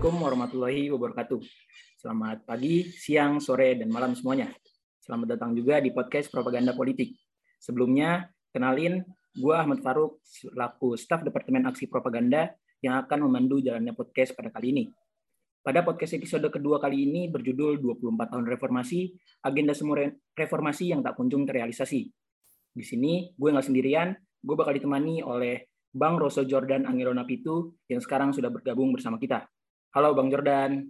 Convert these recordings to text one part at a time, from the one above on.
Assalamualaikum warahmatullahi wabarakatuh. Selamat pagi, siang, sore, dan malam semuanya. Selamat datang juga di podcast Propaganda Politik. Sebelumnya, kenalin, gue Ahmad Faruk, selaku staf Departemen Aksi Propaganda yang akan memandu jalannya podcast pada kali ini. Pada podcast episode kedua kali ini berjudul 24 tahun reformasi, agenda semua reformasi yang tak kunjung terrealisasi. Di sini, gue nggak sendirian, gue bakal ditemani oleh Bang Rosso Jordan Angirona Pitu yang sekarang sudah bergabung bersama kita. Halo Bang Jordan.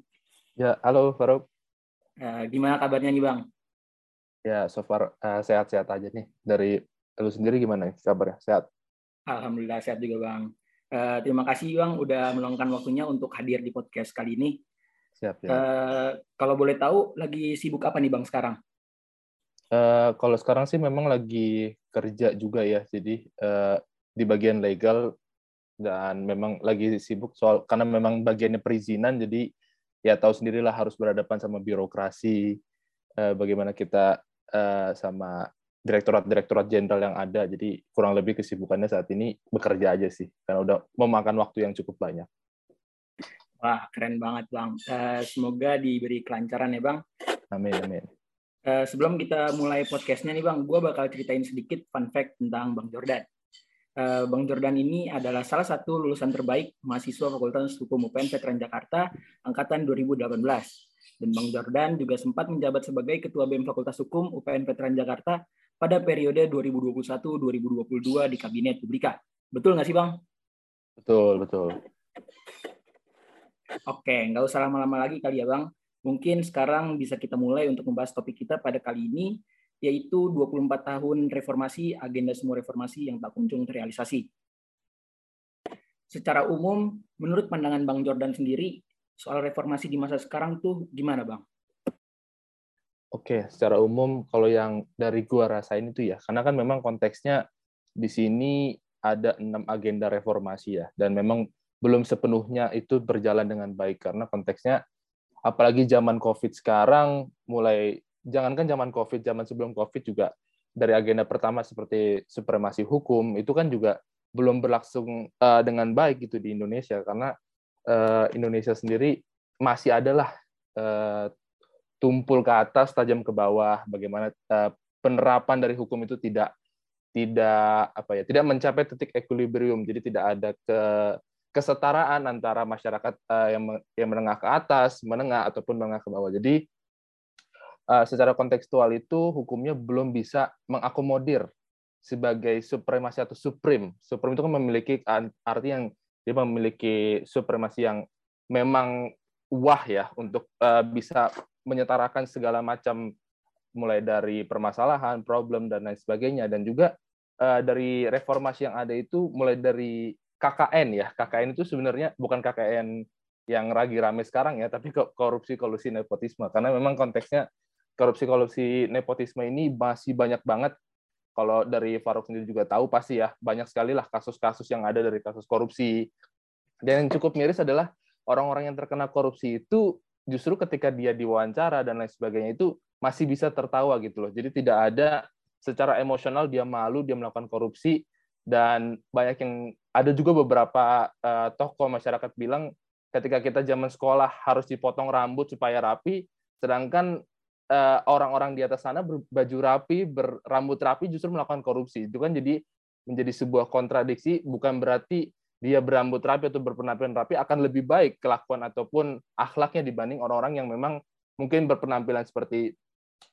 Ya, halo Faruk. Uh, gimana kabarnya nih Bang? Ya, so far uh, sehat-sehat aja nih. Dari lu sendiri gimana nih kabarnya? Sehat? Alhamdulillah sehat juga Bang. Uh, terima kasih Bang udah meluangkan waktunya untuk hadir di podcast kali ini. Siap ya. Uh, kalau boleh tahu lagi sibuk apa nih Bang sekarang? Uh, kalau sekarang sih memang lagi kerja juga ya. Jadi uh, di bagian legal dan memang lagi sibuk soal karena memang bagiannya perizinan jadi ya tahu sendirilah harus berhadapan sama birokrasi eh, bagaimana kita eh, sama direktorat-direktorat jenderal yang ada jadi kurang lebih kesibukannya saat ini bekerja aja sih karena udah memakan waktu yang cukup banyak. Wah keren banget bang. Uh, semoga diberi kelancaran ya bang. Amin amin. Uh, sebelum kita mulai podcastnya nih bang, gue bakal ceritain sedikit fun fact tentang bang Jordan. Eh, Bang Jordan ini adalah salah satu lulusan terbaik mahasiswa Fakultas Hukum UPN Veteran Jakarta angkatan 2018. Dan Bang Jordan juga sempat menjabat sebagai Ketua BEM Fakultas Hukum UPN Veteran Jakarta pada periode 2021-2022 di Kabinet Publika. Betul nggak sih Bang? Betul, betul. Oke, nggak usah lama-lama lagi kali ya Bang. Mungkin sekarang bisa kita mulai untuk membahas topik kita pada kali ini, yaitu 24 tahun reformasi, agenda semua reformasi yang tak kunjung terrealisasi. Secara umum, menurut pandangan Bang Jordan sendiri, soal reformasi di masa sekarang tuh gimana Bang? Oke, secara umum kalau yang dari gua rasain itu ya, karena kan memang konteksnya di sini ada enam agenda reformasi ya, dan memang belum sepenuhnya itu berjalan dengan baik karena konteksnya apalagi zaman COVID sekarang mulai jangankan zaman COVID, zaman sebelum COVID juga dari agenda pertama seperti supremasi hukum itu kan juga belum berlangsung uh, dengan baik gitu di Indonesia. Karena uh, Indonesia sendiri masih adalah uh, tumpul ke atas tajam ke bawah. Bagaimana uh, penerapan dari hukum itu tidak tidak apa ya tidak mencapai titik equilibrium. Jadi tidak ada ke kesetaraan antara masyarakat uh, yang yang menengah ke atas menengah ataupun menengah ke bawah. Jadi uh, secara kontekstual itu hukumnya belum bisa mengakomodir sebagai supremasi atau supreme. Supreme itu kan memiliki arti yang dia memiliki supremasi yang memang wah ya untuk uh, bisa menyetarakan segala macam mulai dari permasalahan, problem dan lain sebagainya dan juga uh, dari reformasi yang ada itu mulai dari KKN ya. KKN itu sebenarnya bukan KKN yang lagi rame sekarang ya, tapi korupsi kolusi nepotisme karena memang konteksnya korupsi-korupsi nepotisme ini masih banyak banget. Kalau dari Faruk sendiri juga tahu pasti ya banyak sekali lah kasus-kasus yang ada dari kasus korupsi. Dan yang cukup miris adalah orang-orang yang terkena korupsi itu justru ketika dia diwawancara dan lain sebagainya itu masih bisa tertawa gitu loh. Jadi tidak ada secara emosional dia malu dia melakukan korupsi dan banyak yang ada juga beberapa uh, tokoh masyarakat bilang ketika kita zaman sekolah harus dipotong rambut supaya rapi sedangkan Eh, orang-orang di atas sana berbaju rapi, berambut rapi justru melakukan korupsi. Itu kan jadi menjadi sebuah kontradiksi, bukan berarti dia berambut rapi atau berpenampilan rapi akan lebih baik kelakuan ataupun akhlaknya dibanding orang-orang yang memang mungkin berpenampilan seperti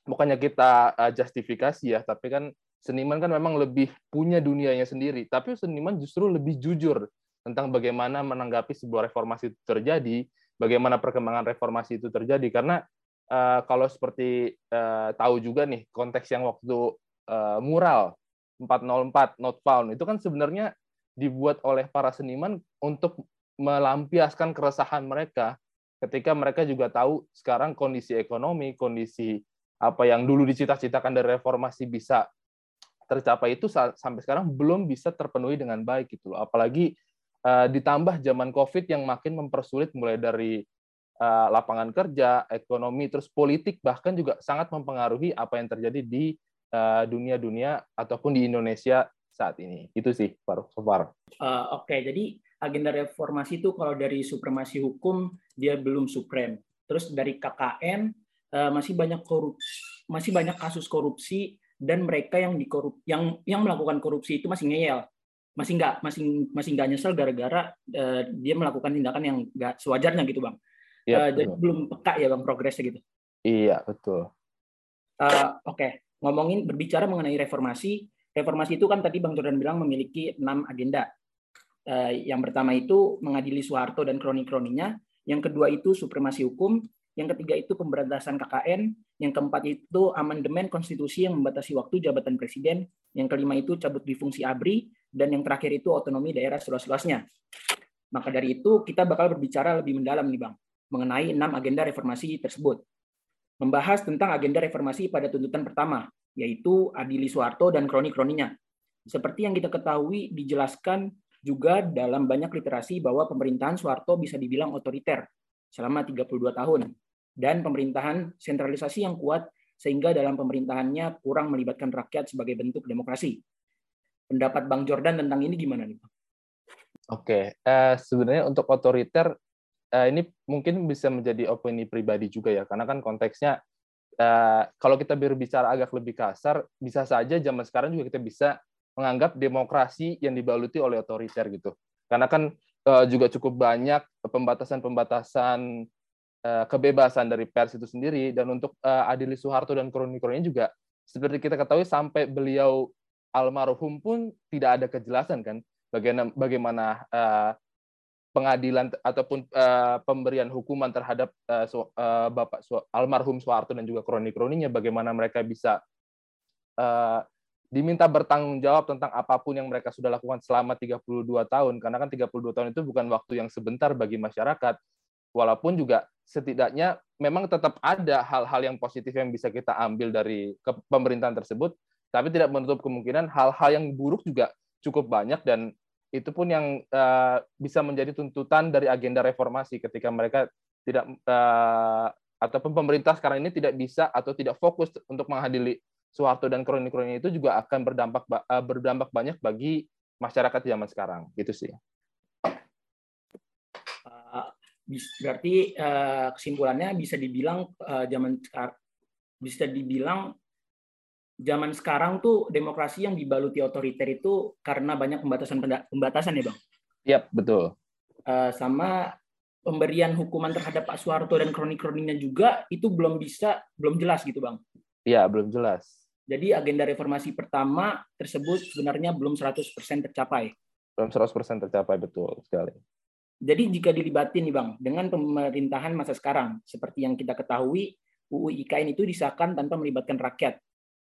bukannya kita eh, justifikasi ya, tapi kan seniman kan memang lebih punya dunianya sendiri, tapi seniman justru lebih jujur tentang bagaimana menanggapi sebuah reformasi itu terjadi, bagaimana perkembangan reformasi itu terjadi karena uh, kalau seperti uh, tahu juga nih konteks yang waktu uh, mural 404 not found itu kan sebenarnya dibuat oleh para seniman untuk melampiaskan keresahan mereka ketika mereka juga tahu sekarang kondisi ekonomi, kondisi apa yang dulu dicita-citakan dari reformasi bisa tercapai itu sampai sekarang belum bisa terpenuhi dengan baik gitu loh. Apalagi uh, ditambah zaman Covid yang makin mempersulit mulai dari lapangan kerja, ekonomi, terus politik bahkan juga sangat mempengaruhi apa yang terjadi di eh, dunia-dunia ataupun di Indonesia saat ini. Itu sih, Faruk. So far. Uh, Oke, okay. jadi agenda reformasi itu kalau dari supremasi hukum dia belum suprem. Terus dari KKN uh, masih banyak korup masih banyak kasus korupsi dan mereka yang dikorup yang yang melakukan korupsi itu masih ngeyel masih nggak masih masih nggak nyesel gara-gara uh, dia melakukan tindakan yang nggak sewajarnya gitu bang ya, uh, jadi belum peka ya bang progresnya gitu? Iya betul. Uh, oke. Okay. ngomongin berbicara mengenai reformasi reformasi itu kan tadi bang Jordan bilang memiliki enam agenda. Uh, yang pertama itu mengadili Soeharto dan kroni-kroninya yang kedua itu supremasi hukum. Yang ketiga itu pemberantasan KKN, yang keempat itu amandemen konstitusi yang membatasi waktu jabatan presiden, yang kelima itu cabut di fungsi ABRI, dan yang terakhir itu otonomi daerah seluas-luasnya. Maka dari itu kita bakal berbicara lebih mendalam nih Bang, mengenai enam agenda reformasi tersebut. Membahas tentang agenda reformasi pada tuntutan pertama, yaitu adili Soeharto dan kroni-kroninya. Seperti yang kita ketahui dijelaskan juga dalam banyak literasi bahwa pemerintahan Soeharto bisa dibilang otoriter selama 32 tahun dan pemerintahan sentralisasi yang kuat sehingga dalam pemerintahannya kurang melibatkan rakyat sebagai bentuk demokrasi. Pendapat Bang Jordan tentang ini gimana nih, Bang? Oke, uh, sebenarnya untuk otoriter uh, ini mungkin bisa menjadi opini pribadi juga ya, karena kan konteksnya uh, kalau kita berbicara agak lebih kasar, bisa saja zaman sekarang juga kita bisa menganggap demokrasi yang dibaluti oleh otoriter gitu. Karena kan uh, juga cukup banyak pembatasan-pembatasan Eh, kebebasan dari pers itu sendiri dan untuk uh, Adili Soeharto dan kroni-kroninya juga seperti kita ketahui sampai beliau almarhum pun tidak ada kejelasan kan bagaimana bagaimana uh, pengadilan ataupun uh, pemberian hukuman terhadap uh, so, uh, Bapak so, almarhum Soeharto dan juga kroni-kroninya bagaimana mereka bisa uh, diminta bertanggung jawab tentang apa pun yang mereka sudah lakukan selama 32 tahun. Karena kan 32 tahun itu bukan waktu yang sebentar bagi masyarakat. Walaupun juga setidaknya memang tetap ada hal-hal yang positif yang bisa kita ambil dari pemerintahan tersebut, tapi tidak menutup kemungkinan hal-hal yang buruk juga cukup banyak dan itu pun yang uh, bisa menjadi tuntutan dari agenda reformasi ketika mereka tidak uh, ataupun pemerintah sekarang ini tidak bisa atau tidak fokus untuk menghadiri Soeharto dan kroni-kroni itu juga akan berdampak uh, berdampak banyak bagi masyarakat zaman sekarang. Gitu sih. Berarti kesimpulannya bisa dibilang uh, zaman bisa dibilang zaman sekarang tuh demokrasi yang dibaluti otoriter itu karena banyak pembatasan pembatasan ya bang. Iya betul. Uh, sama pemberian hukuman terhadap Pak Soeharto dan kroni-kroninya juga itu belum bisa belum jelas gitu bang. Iya belum jelas. Jadi agenda reformasi pertama tersebut sebenarnya belum 100% tercapai. Belum 100% tercapai betul sekali. Jadi jika dilibatin nih Bang, dengan pemerintahan masa sekarang, seperti yang kita ketahui, UU IKN itu disahkan tanpa melibatkan rakyat.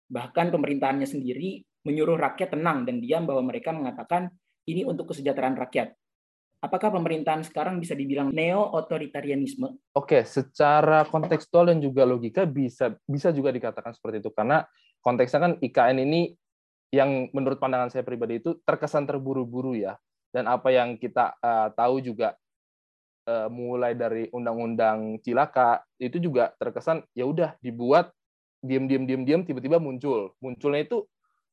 Bahkan pemerintahannya sendiri menyuruh rakyat tenang dan diam bahwa mereka mengatakan ini untuk kesejahteraan rakyat. Apakah pemerintahan sekarang bisa dibilang neo-otoritarianisme? Oke, secara kontekstual dan juga logika bisa bisa juga dikatakan seperti itu karena konteksnya kan IKN ini yang menurut pandangan saya pribadi itu terkesan terburu-buru ya dan apa yang kita uh, tahu juga uh, mulai dari undang-undang cilaka itu juga terkesan ya udah dibuat diam-diam diam-diam tiba-tiba muncul. Munculnya itu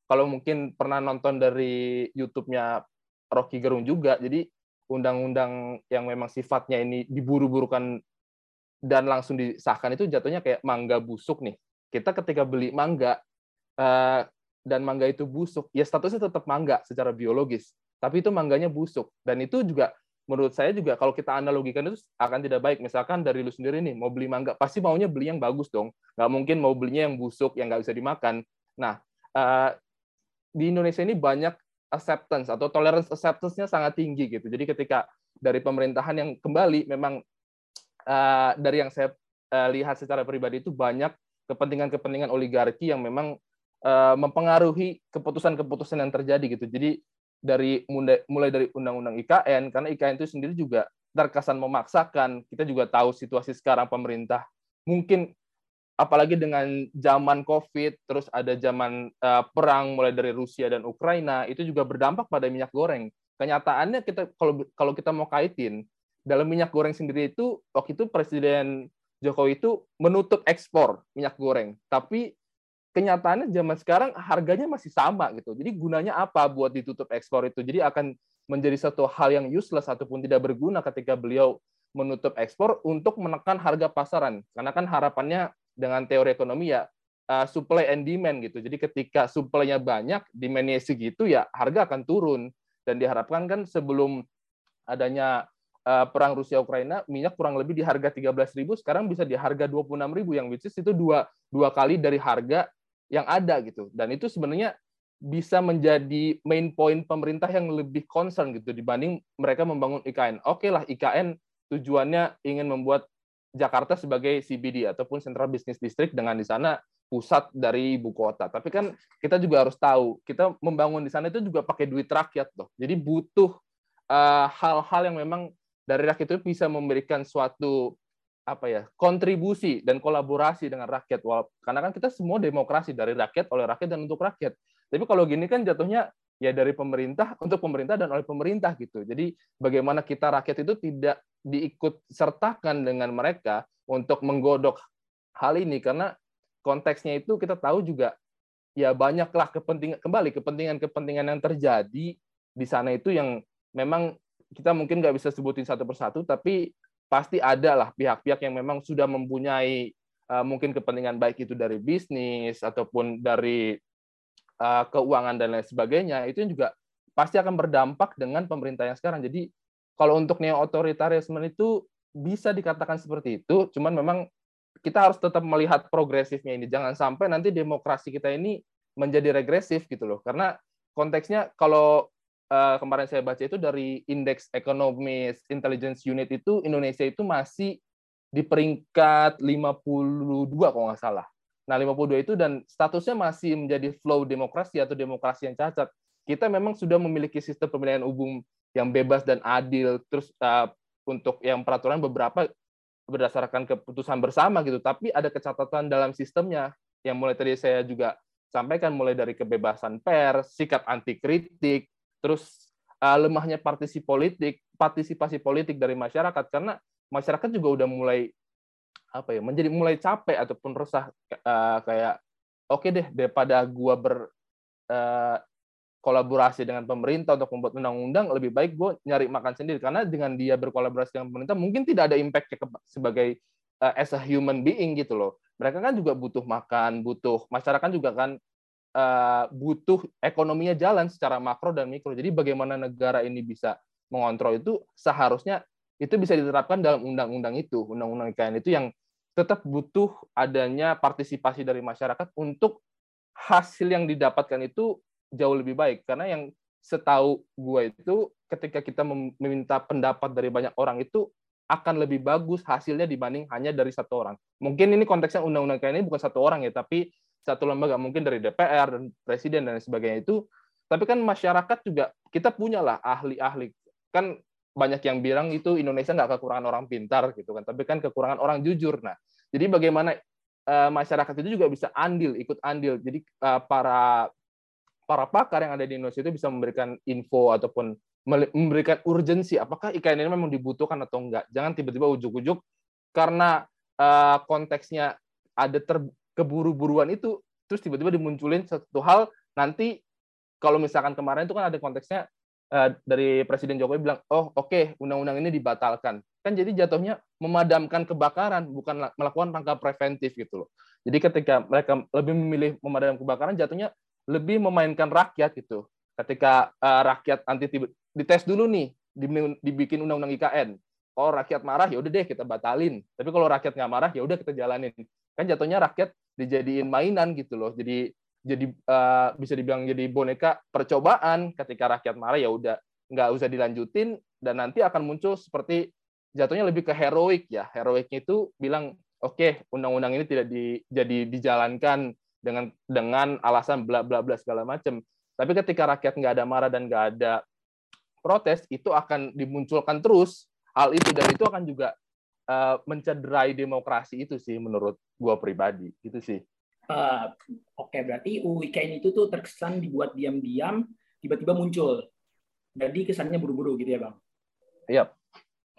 kalau mungkin pernah nonton dari YouTube-nya Rocky Gerung juga jadi undang-undang yang memang sifatnya ini diburu-burukan dan langsung disahkan itu jatuhnya kayak mangga busuk nih. Kita ketika beli mangga uh, dan mangga itu busuk ya statusnya tetap mangga secara biologis tapi itu mangganya busuk. Dan itu juga menurut saya juga kalau kita analogikan itu akan tidak baik. Misalkan dari lu sendiri nih mau beli mangga pasti maunya beli yang bagus dong. Nggak mungkin mau belinya yang busuk yang nggak bisa dimakan. Nah uh, di Indonesia ini banyak acceptance atau tolerance acceptance-nya sangat tinggi gitu. Jadi ketika dari pemerintahan yang kembali memang uh, dari yang saya uh, lihat secara pribadi itu banyak kepentingan-kepentingan oligarki yang memang uh, mempengaruhi keputusan-keputusan yang terjadi gitu. Jadi dari mulai dari undang-undang IKN karena IKN itu sendiri juga terkesan memaksakan. Kita juga tahu situasi sekarang pemerintah mungkin apalagi dengan zaman Covid, terus ada zaman uh, perang mulai dari Rusia dan Ukraina, itu juga berdampak pada minyak goreng. Kenyataannya kita kalau kalau kita mau kaitin dalam minyak goreng sendiri itu waktu itu Presiden Jokowi itu menutup ekspor minyak goreng, tapi kenyataannya zaman sekarang harganya masih sama gitu. Jadi gunanya apa buat ditutup ekspor itu? Jadi akan menjadi satu hal yang useless ataupun tidak berguna ketika beliau menutup ekspor untuk menekan harga pasaran. Karena kan harapannya dengan teori ekonomi ya uh, supply and demand gitu. Jadi ketika supply-nya banyak, demand-nya segitu ya harga akan turun. Dan diharapkan kan sebelum adanya uh, perang Rusia Ukraina minyak kurang lebih di harga 13.000 sekarang bisa di harga 26.000 yang which is itu dua dua kali dari harga yang ada gitu. Dan itu sebenarnya bisa menjadi main point pemerintah yang lebih concern gitu dibanding mereka membangun IKN. Oke lah IKN tujuannya ingin membuat Jakarta sebagai CBD ataupun Central Business District dengan di sana pusat dari ibu kota. Tapi kan kita juga harus tahu, kita membangun di sana itu juga pakai duit rakyat loh. Jadi butuh eh, hal-hal uh, yang memang dari rakyat itu bisa memberikan suatu apa ya kontribusi dan kolaborasi dengan rakyat. Karena kan kita semua demokrasi dari rakyat oleh rakyat dan untuk rakyat. Tapi kalau gini kan jatuhnya ya dari pemerintah untuk pemerintah dan oleh pemerintah gitu. Jadi bagaimana kita rakyat itu tidak diikut sertakan dengan mereka untuk menggodok hal ini. Karena konteksnya itu kita tahu juga ya banyaklah kepentingan kembali kepentingan-kepentingan yang terjadi di sana itu yang memang kita mungkin nggak bisa sebutin satu persatu tapi pasti ada lah pihak-pihak yang memang sudah mempunyai uh, mungkin kepentingan baik itu dari bisnis ataupun dari uh, keuangan dan lain sebagainya itu juga pasti akan berdampak dengan pemerintah yang sekarang. Jadi kalau untuk neo otoritarisme itu bisa dikatakan seperti itu, cuman memang kita harus tetap melihat progresifnya ini. Jangan sampai nanti demokrasi kita ini menjadi regresif gitu loh. Karena konteksnya kalau uh, kemarin saya baca itu dari Indeks Economist Intelligence Unit itu Indonesia itu masih di peringkat 52 kalau nggak salah. Nah, 52 itu dan statusnya masih menjadi flow demokrasi atau demokrasi yang cacat. Kita memang sudah memiliki sistem pemilihan umum yang bebas dan adil, terus uh, untuk yang peraturan beberapa berdasarkan keputusan bersama gitu, tapi ada kecatatan dalam sistemnya yang mulai tadi saya juga sampaikan mulai dari kebebasan pers, sikap anti kritik, terus uh, lemahnya partisipasi politik, partisipasi politik dari masyarakat karena masyarakat juga udah mulai apa ya menjadi mulai capek ataupun resah uh, kayak oke okay deh daripada gua ber uh, kolaborasi dengan pemerintah untuk membuat undang-undang lebih baik gue nyari makan sendiri. Karena dengan dia berkolaborasi dengan pemerintah mungkin tidak ada impact sebagai uh, as a human being gitu loh. Mereka kan juga butuh makan butuh masyarakat juga kan uh, butuh ekonominya jalan secara makro dan mikro. Jadi bagaimana negara ini bisa mengontrol itu seharusnya itu bisa diterapkan dalam undang-undang itu, undang-undang IKN itu yang tetap butuh adanya partisipasi dari masyarakat untuk hasil yang didapatkan itu jauh lebih baik karena yang setahu gue itu ketika kita meminta pendapat dari banyak orang itu akan lebih bagus hasilnya dibanding hanya dari satu orang. Mungkin ini konteksnya undang-undang IKN ini bukan satu orang ya, tapi satu lembaga mungkin dari DPR dan presiden dan sebagainya itu. Tapi kan masyarakat juga kita punya lah ahli-ahli. Kan banyak yang bilang itu Indonesia nggak kekurangan orang pintar gitu kan tapi kan kekurangan orang jujur. Nah jadi bagaimana uh, masyarakat itu juga bisa andil ikut andil. Jadi uh, para para pakar yang ada di Indonesia itu bisa memberikan info ataupun memberikan urgensi apakah IKN ini memang dibutuhkan atau enggak jangan tiba-tiba ujuk-ujuk karena uh, konteksnya ada ter, keburu-buruan itu terus tiba-tiba dimunculin satu hal nanti kalau misalkan kemarin itu kan ada konteksnya uh, dari Presiden Jokowi bilang oh oke okay, undang-undang ini dibatalkan. Kan jadi jatuhnya memadamkan kebakaran bukan melakukan langkah preventif gitu loh. Jadi ketika mereka lebih memilih memadamkan kebakaran jatuhnya lebih memainkan rakyat gitu. Ketika uh, rakyat nanti dites dulu nih dibikin undang-undang IKN kalau rakyat marah ya udah deh kita batalin. Tapi kalau rakyat nggak marah ya udah kita jalanin. Kan jatuhnya rakyat dijadiin mainan gitu loh. Jadi jadi uh, bisa dibilang jadi boneka percobaan ketika rakyat marah ya udah nggak usah dilanjutin dan nanti akan muncul seperti jatuhnya lebih ke heroik ya. Heroiknya itu bilang oke okay, undang-undang ini tidak di, jadi dijalankan dengan dengan alasan bla bla bla segala macam. Tapi ketika rakyat nggak ada marah dan nggak ada protes itu akan dimunculkan terus hal itu dan itu akan juga uh, mencederai demokrasi itu sih menurut gua pribadi itu sih. Uh, Oke okay, berarti UIKN itu tuh terkesan dibuat diam-diam tiba-tiba muncul. Jadi kesannya buru-buru gitu ya bang? Iya.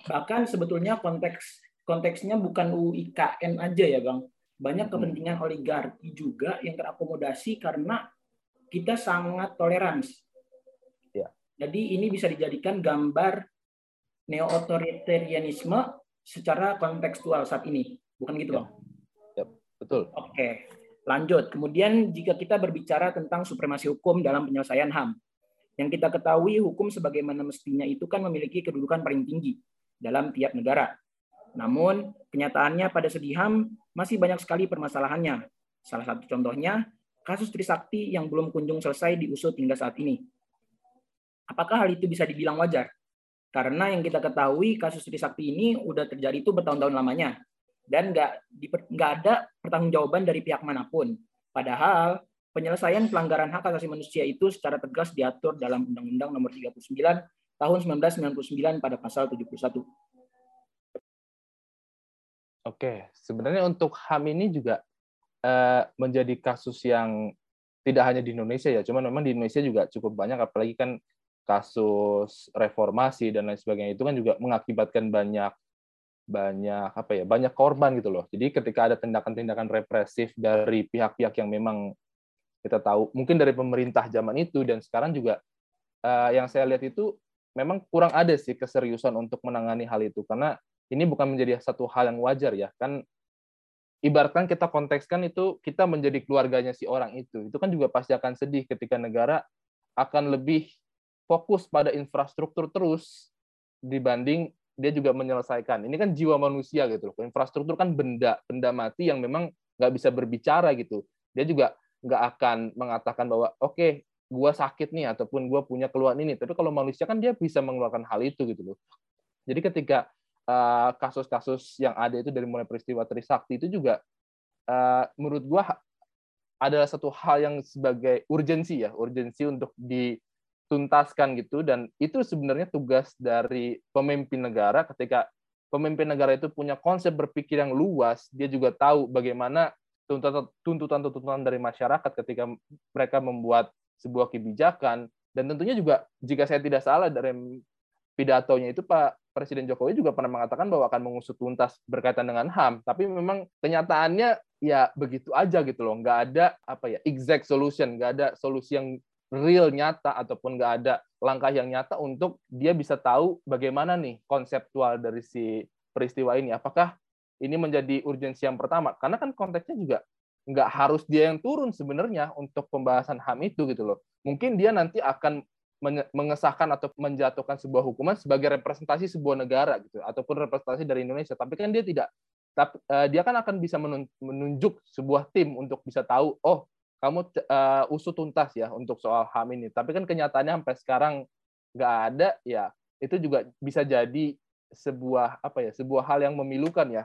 Bahkan sebetulnya konteks konteksnya bukan UIKN aja ya bang, banyak kepentingan oligarki juga yang terakomodasi karena kita sangat toleransi. Ya. Jadi ini bisa dijadikan gambar neo-otoritarianisme secara kontekstual saat ini. Bukan gitu, ya. Bang? Betul. Oke, lanjut. Kemudian jika kita berbicara tentang supremasi hukum dalam penyelesaian HAM, yang kita ketahui hukum sebagaimana mestinya itu kan memiliki kedudukan paling tinggi dalam tiap negara. Namun, kenyataannya pada segi HAM masih banyak sekali permasalahannya. Salah satu contohnya, kasus Trisakti yang belum kunjung selesai diusut hingga saat ini. Apakah hal itu bisa dibilang wajar? Karena yang kita ketahui kasus Trisakti ini udah terjadi itu bertahun-tahun lamanya dan nggak nggak ada pertanggungjawaban dari pihak mana pun. Padahal penyelesaian pelanggaran hak asasi manusia itu secara tegas diatur dalam Undang-Undang Nomor 39 Tahun 1999 pada pasal 71. Oke, sebenarnya untuk HAM ini juga uh, menjadi kasus yang tidak hanya di Indonesia ya, cuman memang di Indonesia juga cukup banyak, apalagi kan kasus reformasi dan lain sebagainya itu kan juga mengakibatkan banyak banyak apa ya banyak korban gitu loh. Jadi ketika ada tindakan-tindakan represif dari pihak-pihak yang memang kita tahu mungkin dari pemerintah zaman itu dan sekarang juga uh, yang saya lihat itu memang kurang ada sih keseriusan untuk menangani hal itu. Karena ini bukan menjadi satu hal yang wajar ya. Kan ibaratkan kita kontekskan itu kita menjadi keluarganya si orang itu. Itu kan juga pasti akan sedih ketika negara akan lebih fokus pada infrastruktur terus dibanding dia juga menyelesaikan. Ini kan jiwa manusia gitu loh. Infrastruktur kan benda benda mati yang memang nggak bisa berbicara gitu. Dia juga nggak akan mengatakan bahwa oke okay, gua sakit nih ataupun gua punya keluhan ini. Tapi kalau manusia kan dia bisa mengeluarkan hal itu gitu loh. Jadi ketika Eh, kasus-kasus yang ada itu dari mulai peristiwa Trisakti itu juga uh, menurut gua adalah satu hal yang sebagai urgensi ya, urgensi untuk dituntaskan gitu dan itu sebenarnya tugas dari pemimpin negara. Ketika pemimpin negara itu punya konsep berpikir yang luas, dia juga tahu bagaimana tuntutan-tuntutan dari masyarakat ketika mereka membuat sebuah kebijakan. Dan tentunya juga jika saya tidak salah dari pidatonya itu Pak Presiden Jokowi juga pernah mengatakan bahwa akan mengusut tuntas berkaitan dengan HAM, tapi memang kenyataannya ya begitu aja gitu loh, nggak ada apa ya exact solution, nggak ada solusi yang real nyata ataupun nggak ada langkah yang nyata untuk dia bisa tahu bagaimana nih konseptual dari si peristiwa ini. Apakah ini menjadi urgensi yang pertama? Karena kan konteksnya juga nggak harus dia yang turun sebenarnya untuk pembahasan HAM itu gitu loh. Mungkin dia nanti akan mengesahkan atau menjatuhkan sebuah hukuman sebagai representasi sebuah negara gitu ataupun representasi dari Indonesia tapi kan dia tidak tapi uh, dia kan akan bisa menunjuk sebuah tim untuk bisa tahu oh kamu uh, usut tuntas ya untuk soal HAM ini. Tapi kan kenyataannya sampai sekarang nggak ada ya itu juga bisa jadi sebuah apa ya sebuah hal yang memilukan ya.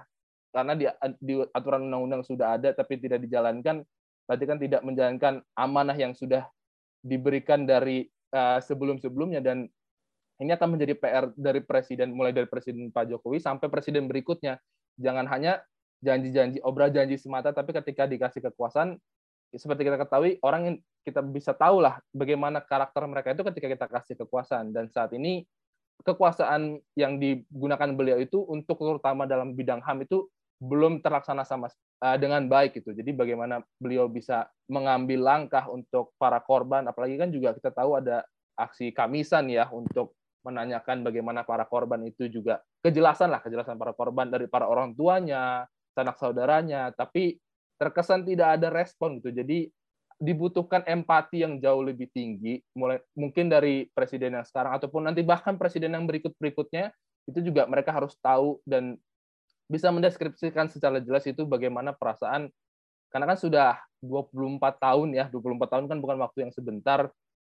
Karena di, di aturan undang-undang sudah ada tapi tidak dijalankan berarti kan tidak menjalankan amanah yang sudah diberikan dari uh, sebelum-sebelumnya. Dan ini akan menjadi PR dari presiden mulai dari presiden Pak Jokowi sampai presiden berikutnya. Jangan hanya janji-janji obra janji semata tapi ketika dikasih kekuasaan seperti kita ketahui orang yang kita bisa tahu lah bagaimana karakter mereka itu ketika kita kasih kekuasaan dan saat ini kekuasaan yang digunakan beliau itu untuk terutama dalam bidang HAM itu belum terlaksana sama uh, dengan baik itu. Jadi bagaimana beliau bisa mengambil langkah untuk para korban, apalagi kan juga kita tahu ada aksi kamisan ya untuk menanyakan bagaimana para korban itu juga kejelasan lah kejelasan para korban dari para orang tuanya, sanak saudaranya, tapi terkesan tidak ada respon gitu. Jadi dibutuhkan empati yang jauh lebih tinggi, mulai mungkin dari presiden yang sekarang ataupun nanti bahkan presiden yang berikut berikutnya itu juga mereka harus tahu dan bisa mendeskripsikan secara jelas itu bagaimana perasaan karena kan sudah 24 tahun ya, 24 tahun kan bukan waktu yang sebentar.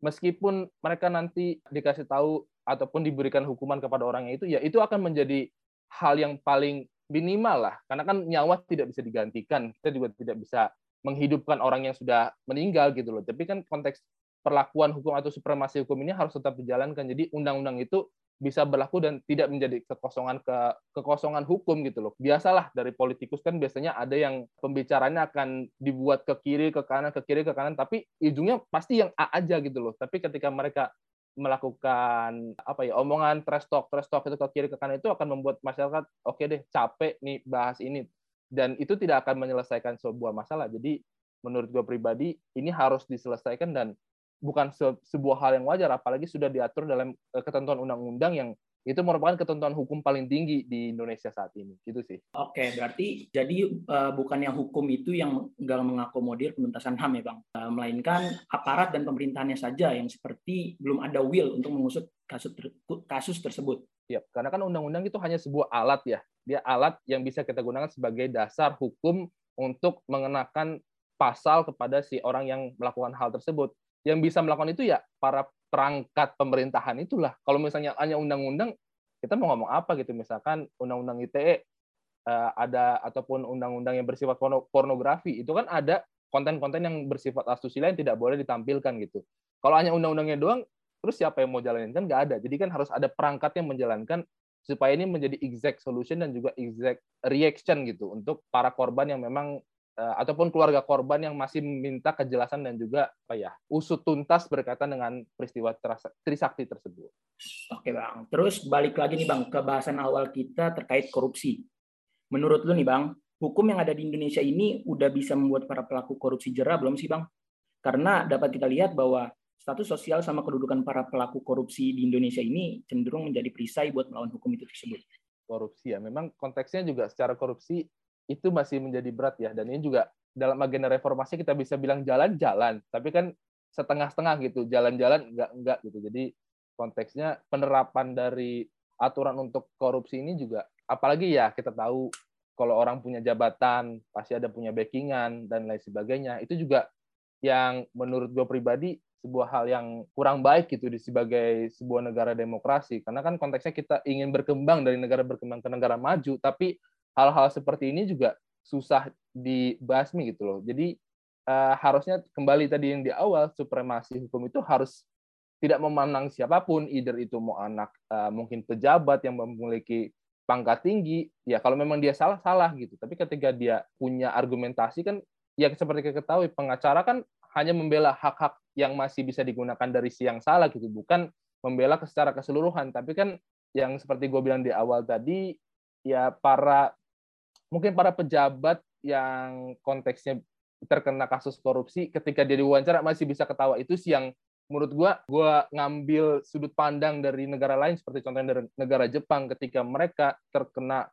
Meskipun mereka nanti dikasih tahu ataupun diberikan hukuman kepada orangnya itu, ya itu akan menjadi hal yang paling minimal lah. Karena kan nyawa tidak bisa digantikan. Kita juga tidak bisa menghidupkan orang yang sudah meninggal gitu loh. Tapi kan konteks perlakuan hukum atau supremasi hukum ini harus tetap dijalankan. Jadi undang-undang itu bisa berlaku dan tidak menjadi kekosongan ke kekosongan hukum gitu loh. Biasalah dari politikus kan biasanya ada yang pembicaranya akan dibuat ke kiri ke kanan ke kiri ke kanan tapi ujungnya pasti yang A aja gitu loh. Tapi ketika mereka melakukan apa ya omongan trash talk trash talk itu ke kiri ke kanan itu akan membuat masyarakat oke okay deh capek nih bahas ini dan itu tidak akan menyelesaikan sebuah masalah. Jadi menurut gue pribadi ini harus diselesaikan dan bukan se sebuah hal yang wajar apalagi sudah diatur dalam eh, ketentuan undang-undang yang itu merupakan ketentuan hukum paling tinggi di Indonesia saat ini gitu sih. Oke, berarti jadi uh, bukannya hukum itu yang nggak mengakomodir penuntasan HAM ya bang, uh, melainkan aparat dan pemerintahannya saja yang seperti belum ada will untuk mengusut kasus ter kasus tersebut. Ya, karena kan undang-undang itu hanya sebuah alat ya, dia alat yang bisa kita gunakan sebagai dasar hukum untuk mengenakan pasal kepada si orang yang melakukan hal tersebut. Yang bisa melakukan itu ya para perangkat pemerintahan itulah. Kalau misalnya hanya undang-undang, kita mau ngomong apa gitu? Misalkan undang-undang ITE eh, ada ataupun undang-undang yang bersifat pornografi, itu kan ada konten-konten yang bersifat asusila yang tidak boleh ditampilkan gitu. Kalau hanya undang-undangnya doang, terus siapa yang mau jalanin kan nggak ada. Jadi kan harus ada perangkat yang menjalankan supaya ini menjadi exact solution dan juga exact reaction gitu untuk para korban yang memang Eh, ataupun keluarga korban yang masih meminta kejelasan dan juga apa ya usut tuntas berkaitan dengan peristiwa Trisakti tersebut. Oke bang, terus balik lagi nih bang ke bahasan awal kita terkait korupsi. Menurut lu nih bang, hukum yang ada di Indonesia ini udah bisa membuat para pelaku korupsi jerah belum sih bang? Karena dapat kita lihat bahwa status sosial sama kedudukan para pelaku korupsi di Indonesia ini cenderung menjadi perisai buat melawan hukum itu tersebut. Korupsi ya, memang konteksnya juga secara korupsi itu masih menjadi berat ya. Dan ini juga dalam agenda reformasi kita bisa bilang jalan-jalan tapi kan setengah-setengah gitu jalan-jalan enggak enggak gitu. Jadi konteksnya penerapan dari aturan untuk korupsi ini juga apalagi ya kita tahu kalau orang punya jabatan pasti ada punya backingan dan lain sebagainya. Itu juga yang menurut gue pribadi sebuah hal yang kurang baik gitu di sebagai sebuah negara demokrasi. Karena kan konteksnya kita ingin berkembang dari negara berkembang ke negara maju tapi hal-hal seperti ini juga susah dibasmi gitu loh. Jadi uh, harusnya kembali tadi yang di awal supremasi hukum itu harus tidak memandang siapa pun, either itu mau anak uh, mungkin pejabat yang memiliki pangkat tinggi, ya kalau memang dia salah salah gitu. Tapi ketika dia punya argumentasi kan, ya seperti kita ketahui pengacara kan hanya membela hak-hak yang masih bisa digunakan dari si yang salah gitu, bukan membela secara keseluruhan. Tapi kan yang seperti gue bilang di awal tadi, ya para mungkin para pejabat yang konteksnya terkena kasus korupsi ketika dia diwawancara masih bisa ketawa itu sih yang menurut gua gua ngambil sudut pandang dari negara lain seperti contohnya dari negara Jepang ketika mereka terkena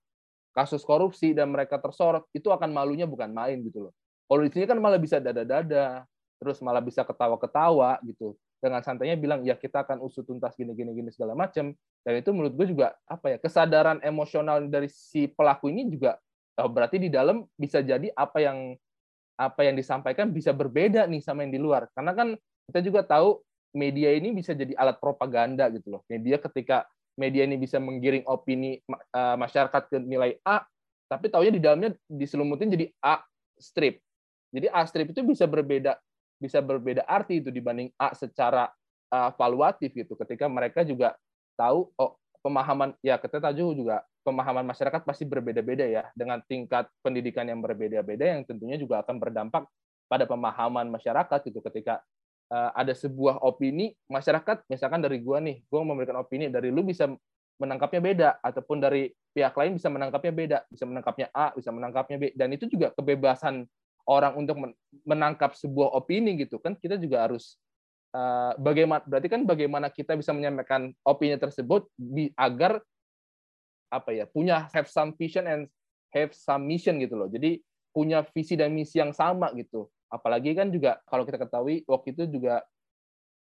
kasus korupsi dan mereka tersorot itu akan malunya bukan main gitu loh. Kalau di sini kan malah bisa dada-dada, terus malah bisa ketawa-ketawa gitu. Dengan santainya bilang ya kita akan usut tuntas gini gini gini segala macam. Dan itu menurut gue juga apa ya kesadaran emosional dari si pelaku ini juga Oh, berarti di dalam bisa jadi apa yang apa yang disampaikan bisa berbeda nih sama yang di luar. Karena kan kita juga tahu media ini bisa jadi alat propaganda gitu loh. Media ketika media ini bisa menggiring opini uh, masyarakat ke nilai A, tapi taunya di dalamnya diselumutin jadi A strip. Jadi A strip itu bisa berbeda bisa berbeda arti itu dibanding A secara uh, valuatif gitu. Ketika mereka juga tahu oh pemahaman ya kita tahu juga pemahaman masyarakat pasti berbeda-beda ya dengan tingkat pendidikan yang berbeda-beda yang tentunya juga akan berdampak pada pemahaman masyarakat gitu. Ketika uh, ada sebuah opini masyarakat misalkan dari gua nih gua memberikan opini dari lu bisa menangkapnya beda ataupun dari pihak lain bisa menangkapnya beda bisa menangkapnya A bisa menangkapnya B dan itu juga kebebasan orang untuk menangkap sebuah opini gitu. Kan kita juga harus uh, bagaimana berarti kan bagaimana kita bisa menyampaikan opini tersebut agar apa ya punya have some vision and have some mission gitu loh. Jadi punya visi dan misi yang sama gitu. Apalagi kan juga kalau kita ketahui waktu itu juga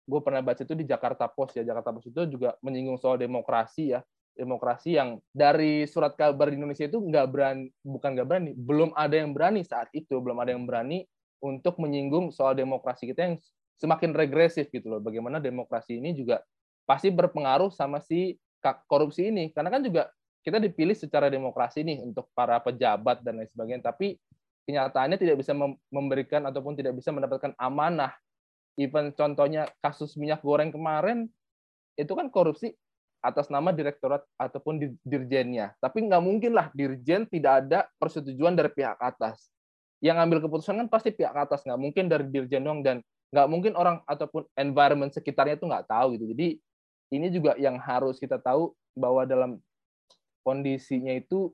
gue pernah baca itu di Jakarta Post ya. Jakarta Post itu juga menyinggung soal demokrasi ya. Demokrasi yang dari surat kabar di Indonesia itu nggak berani bukan nggak berani belum ada yang berani saat itu belum ada yang berani untuk menyinggung soal demokrasi kita yang semakin regresif gitu loh. Bagaimana demokrasi ini juga pasti berpengaruh sama si korupsi ini. Karena kan juga kita dipilih secara demokrasi nih untuk para pejabat dan lain sebagainya, tapi kenyataannya tidak bisa memberikan ataupun tidak bisa mendapatkan amanah. Even contohnya kasus minyak goreng kemarin, itu kan korupsi atas nama direktorat ataupun dirjennya. Tapi nggak mungkin lah dirjen tidak ada persetujuan dari pihak atas. Yang ambil keputusan kan pasti pihak atas, nggak mungkin dari dirjen doang dan nggak mungkin orang ataupun environment sekitarnya itu nggak tahu gitu. Jadi ini juga yang harus kita tahu bahwa dalam kondisinya itu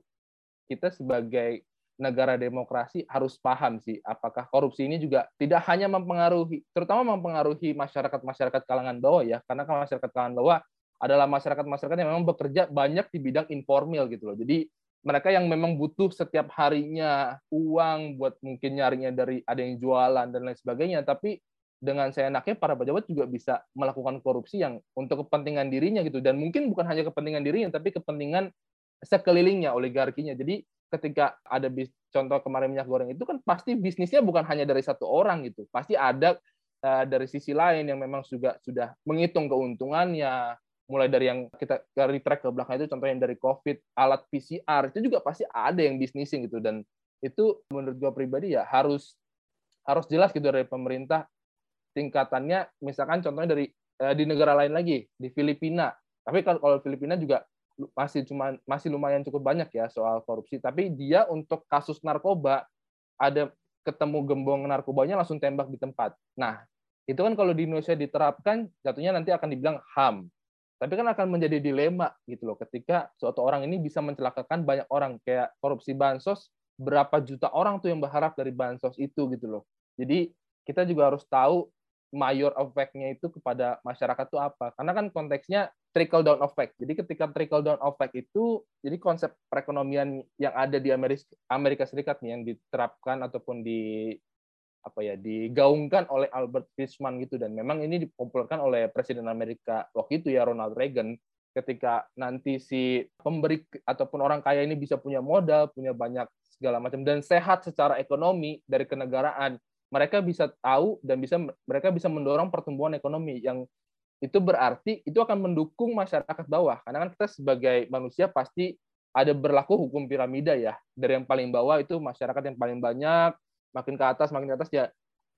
kita sebagai negara demokrasi harus paham sih apakah korupsi ini juga tidak hanya mempengaruhi terutama mempengaruhi masyarakat-masyarakat kalangan bawah ya karena kan masyarakat kalangan bawah adalah masyarakat-masyarakat yang memang bekerja banyak di bidang informal gitu loh. Jadi mereka yang memang butuh setiap harinya uang buat mungkin nyarinya dari ada yang jualan dan lain sebagainya tapi dengan saya enaknya para pejabat juga bisa melakukan korupsi yang untuk kepentingan dirinya gitu. Dan mungkin bukan hanya kepentingan dirinya tapi kepentingan sekelilingnya oligarkinya. Jadi ketika ada bis, contoh kemarin minyak goreng itu kan pasti bisnisnya bukan hanya dari satu orang gitu. Pasti ada uh, dari sisi lain yang memang juga sudah menghitung keuntungannya. Mulai dari yang kita dari track ke belakang itu contohnya dari COVID alat PCR itu juga pasti ada yang bisnising gitu. Dan itu menurut gua pribadi ya harus harus jelas gitu dari pemerintah tingkatannya misalkan contohnya dari eh, di negara lain lagi di Filipina. Tapi kalau, kalau Filipina juga masih cuma masih lumayan cukup banyak ya soal korupsi. Tapi dia untuk kasus narkoba ada ketemu gembong narkobanya langsung tembak di tempat. Nah itu kan kalau di Indonesia diterapkan jatuhnya nanti akan dibilang HAM. Tapi kan akan menjadi dilema gitu loh ketika suatu orang ini bisa mencelakakan banyak orang. Kayak korupsi bansos berapa juta orang tuh yang berharap dari bansos itu gitu loh. Jadi kita juga harus tahu mayor effect-nya itu kepada masyarakat itu apa? Karena kan konteksnya trickle down effect. Jadi ketika trickle down effect itu, jadi konsep perekonomian yang ada di Amerika, Amerika Serikat nih yang diterapkan ataupun di apa ya digaungkan oleh Albert Fishman gitu dan memang ini dipopulerkan oleh Presiden Amerika waktu itu ya Ronald Reagan ketika nanti si pemberi ataupun orang kaya ini bisa punya modal, punya banyak segala macam dan sehat secara ekonomi dari kenegaraan mereka bisa tahu dan bisa mereka bisa mendorong pertumbuhan ekonomi yang itu berarti itu akan mendukung masyarakat bawah. Karena kan kita sebagai manusia pasti ada berlaku hukum piramida ya. Dari yang paling bawah itu masyarakat yang paling banyak makin ke atas makin ke atas ya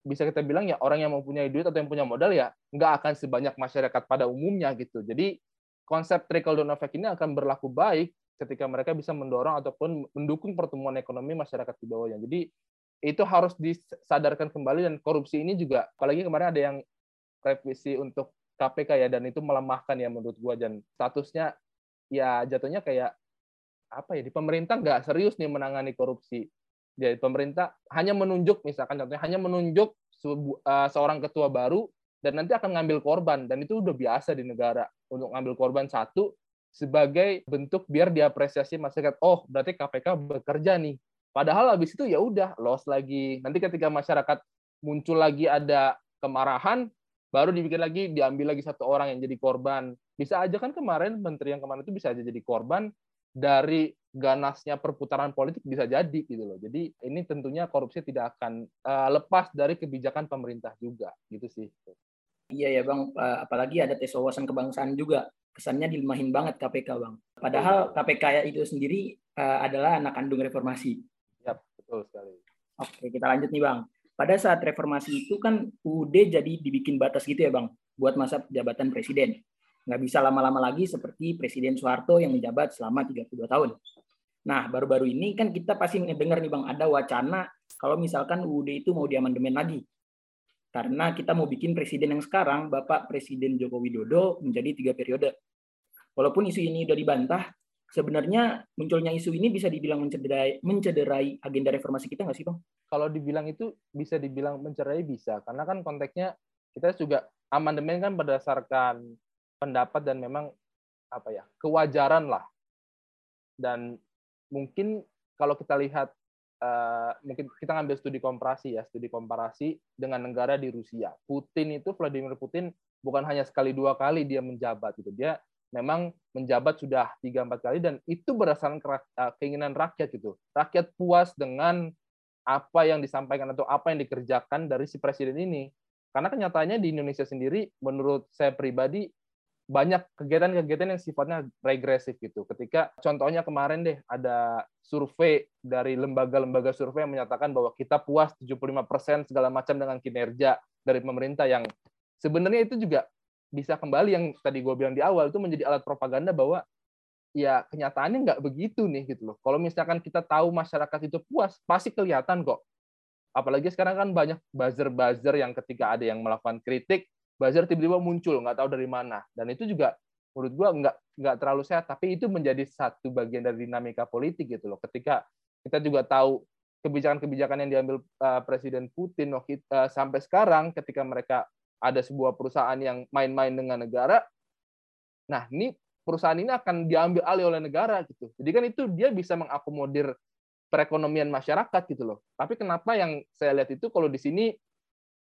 bisa kita bilang ya orang yang mempunyai duit atau yang punya modal ya nggak akan sebanyak masyarakat pada umumnya gitu. Jadi konsep trickle down effect ini akan berlaku baik ketika mereka bisa mendorong ataupun mendukung pertumbuhan ekonomi masyarakat di bawahnya. Jadi itu harus disadarkan kembali dan korupsi ini juga apalagi kemarin ada yang revisi untuk KPK ya dan itu melemahkan ya menurut gua. Dan statusnya ya jatuhnya kayak apa ya di pemerintah nggak serius nih menangani korupsi. Jadi pemerintah hanya menunjuk misalkan contohnya hanya menunjuk eh, seorang ketua baru dan nanti akan ngambil korban. Dan itu udah biasa di negara untuk ngambil korban satu sebagai bentuk biar diapresiasi masyarakat oh berarti KPK bekerja nih Padahal habis itu ya udah loss lagi. Nanti ketika masyarakat muncul lagi ada kemarahan, baru dibikin lagi diambil lagi satu orang yang jadi korban. Bisa aja kan kemarin menteri yang kemarin itu bisa aja jadi korban dari ganasnya perputaran politik bisa jadi gitu loh. Jadi ini tentunya korupsi tidak akan uh, lepas dari kebijakan pemerintah juga gitu sih. Iya ya Bang, uh, apalagi ada tes wawasan kebangsaan juga. Kesannya dilemahin banget KPK Bang. Padahal KPK itu sendiri uh, adalah anak kandung reformasi. Betul sekali. Oke, kita lanjut nih Bang. Pada saat reformasi itu kan UUD jadi dibikin batas gitu ya Bang, buat masa jabatan presiden. Nggak bisa lama-lama lagi seperti Presiden Soeharto yang menjabat selama 32 tahun. Nah, baru-baru ini kan kita pasti mendengar nih Bang, ada wacana kalau misalkan UUD itu mau diamandemen lagi. Karena kita mau bikin presiden yang sekarang, Bapak Presiden Joko Widodo menjadi tiga periode. Walaupun isu ini udah dibantah, sebenarnya munculnya isu ini bisa dibilang mencederai, mencederai agenda reformasi kita nggak sih, Bang? Kalau dibilang itu bisa dibilang mencederai bisa, karena kan konteksnya kita juga amandemen kan berdasarkan pendapat dan memang apa ya kewajaran lah. Dan mungkin kalau kita lihat uh, mungkin kita ngambil studi komparasi ya, studi komparasi dengan negara di Rusia. Putin itu Vladimir Putin bukan hanya sekali dua kali dia menjabat gitu. Dia memang menjabat sudah tiga empat kali dan itu berdasarkan eh, keinginan rakyat gitu. Rakyat puas dengan apa yang disampaikan atau apa yang dikerjakan dari si presiden ini. Karena kenyataannya di Indonesia sendiri, menurut saya pribadi, banyak kegiatan-kegiatan yang sifatnya regresif gitu. Ketika contohnya kemarin deh ada survei dari lembaga-lembaga survei yang menyatakan bahwa kita puas 75% segala macam dengan kinerja dari pemerintah yang sebenarnya itu juga bisa kembali yang tadi gue bilang di awal itu menjadi alat propaganda bahwa ya kenyataannya nggak begitu nih gitu loh. Kalau misalkan kita tahu masyarakat itu puas, pasti kelihatan kok. Apalagi sekarang kan banyak buzzer-buzzer yang ketika ada yang melakukan kritik, buzzer tiba-tiba muncul nggak tahu dari mana. Dan itu juga menurut gue nggak nggak terlalu sehat, tapi itu menjadi satu bagian dari dinamika politik gitu loh. Ketika kita juga tahu kebijakan-kebijakan yang diambil uh, Presiden Putin uh, sampai sekarang ketika mereka ada sebuah perusahaan yang main-main dengan negara, nah ini perusahaan ini akan diambil alih oleh negara gitu. Jadi kan itu dia bisa mengakomodir perekonomian masyarakat gitu loh. Tapi kenapa yang saya lihat itu kalau di sini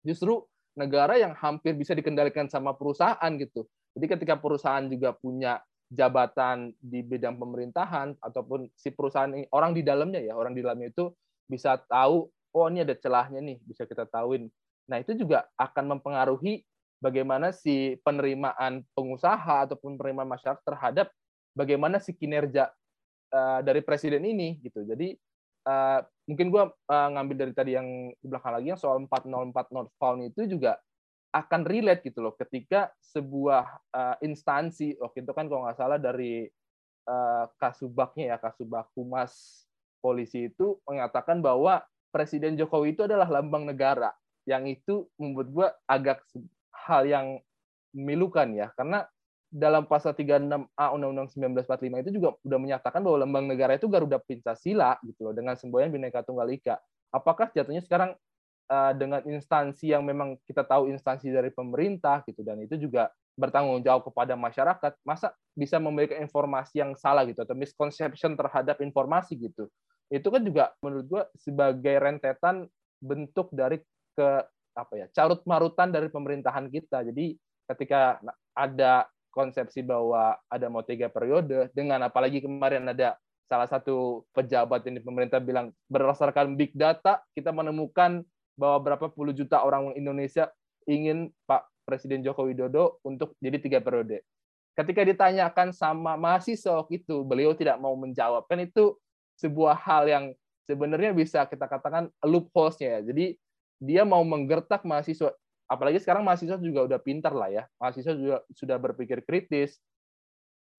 justru negara yang hampir bisa dikendalikan sama perusahaan gitu. Jadi ketika perusahaan juga punya jabatan di bidang pemerintahan ataupun si perusahaan ini orang di dalamnya ya, orang di dalamnya itu bisa tahu oh ini ada celahnya nih, bisa kita tahuin. Nah, itu juga akan mempengaruhi bagaimana si penerimaan pengusaha ataupun penerimaan masyarakat terhadap bagaimana si kinerja uh, dari presiden ini gitu. Jadi uh, mungkin gue uh, ngambil dari tadi yang di belakang lagi yang soal 404 not found itu juga akan relate gitu loh ketika sebuah uh, instansi waktu itu kan kalau nggak salah dari uh, kasubaknya ya kasubak humas polisi itu mengatakan bahwa Presiden Jokowi itu adalah lambang negara yang itu membuat gue agak hal yang memilukan ya karena dalam pasal 36A Undang-Undang 1945 itu juga sudah menyatakan bahwa lambang negara itu Garuda Pancasila gitu loh dengan semboyan Bhinneka Tunggal Ika. Apakah jatuhnya sekarang uh, dengan instansi yang memang kita tahu instansi dari pemerintah gitu dan itu juga bertanggung jawab kepada masyarakat, masa bisa memberikan informasi yang salah gitu atau misconception terhadap informasi gitu. Itu kan juga menurut gua sebagai rentetan bentuk dari ke apa ya carut marutan dari pemerintahan kita. Jadi ketika ada konsepsi bahwa ada mau tiga periode dengan apalagi kemarin ada salah satu pejabat ini pemerintah bilang berdasarkan big data kita menemukan bahwa berapa puluh juta orang Indonesia ingin Pak Presiden Joko Widodo untuk jadi tiga periode. Ketika ditanyakan sama mahasiswa itu, beliau tidak mau menjawab. Kan itu sebuah hal yang sebenarnya bisa kita katakan loopholes-nya ya. Jadi dia mau menggertak mahasiswa apalagi sekarang mahasiswa juga udah pintar lah ya. Mahasiswa juga sudah berpikir kritis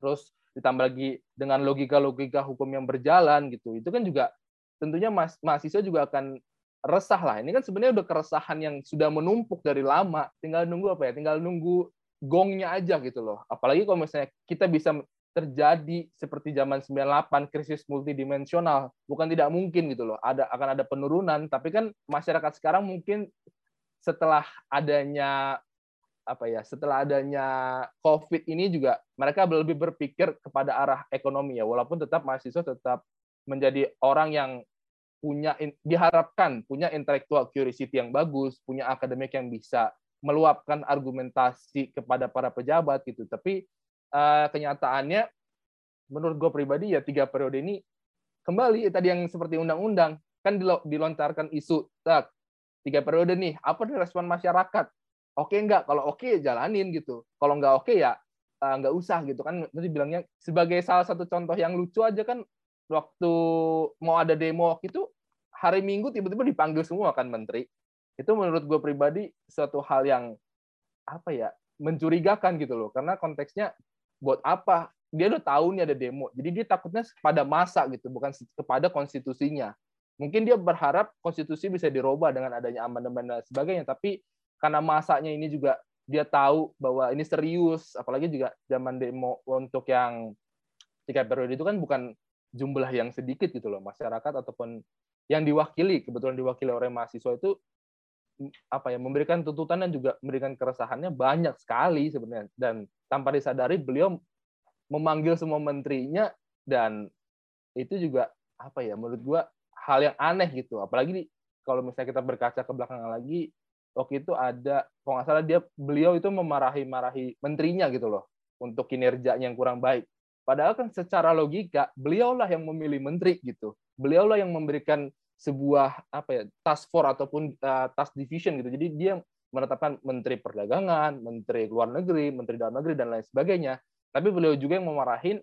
terus ditambah lagi dengan logika-logika hukum yang berjalan gitu. Itu kan juga tentunya mahasiswa juga akan resah lah. Ini kan sebenarnya udah keresahan yang sudah menumpuk dari lama. Tinggal nunggu apa ya? Tinggal nunggu gongnya aja gitu loh. Apalagi kalau misalnya kita bisa terjadi seperti zaman 98 krisis multidimensional. Bukan tidak mungkin gitu loh. Ada akan ada penurunan tapi kan masyarakat sekarang mungkin setelah adanya apa ya setelah adanya COVID ini juga mereka lebih berpikir kepada arah ekonomi ya. Walaupun tetap mahasiswa tetap menjadi orang yang punya diharapkan punya intellectual curiosity yang bagus punya akademik yang bisa meluapkan argumentasi kepada para pejabat gitu. Tapi uh, kenyataannya menurut gue pribadi ya tiga periode ini kembali tadi yang seperti undang-undang kan dilontarkan isu tak tiga periode nih apa respon masyarakat? Oke enggak kalau oke jalanin gitu. Kalau enggak oke ya uh, enggak usah gitu kan. Tadi bilangnya sebagai salah satu contoh yang lucu aja kan waktu mau ada demo itu hari Minggu tiba-tiba dipanggil semua kan menteri. Itu menurut gue pribadi suatu hal yang apa ya mencurigakan gitu loh. Karena konteksnya buat apa? Dia udah tahu nih ada demo. Jadi dia takutnya pada masa gitu bukan kepada konstitusinya. Mungkin dia berharap konstitusi bisa dirubah dengan adanya amandemen dan sebagainya, tapi karena masanya ini juga dia tahu bahwa ini serius, apalagi juga zaman demo untuk yang tiga periode itu kan bukan jumlah yang sedikit gitu loh masyarakat ataupun yang diwakili kebetulan diwakili oleh mahasiswa itu apa ya memberikan tuntutan dan juga memberikan keresahannya banyak sekali sebenarnya dan tanpa disadari beliau memanggil semua menterinya dan itu juga apa ya menurut gua hal yang aneh gitu. Apalagi kalau misalnya kita berkaca ke belakang lagi, waktu itu ada, kalau nggak salah dia beliau itu memarahi-marahi menterinya gitu loh untuk kinerjanya yang kurang baik. Padahal kan secara logika beliaulah yang memilih menteri gitu. Beliaulah yang memberikan sebuah apa ya task force ataupun uh, task division gitu. Jadi dia menetapkan menteri perdagangan, menteri luar negeri, menteri dalam negeri dan lain sebagainya. Tapi beliau juga yang memarahin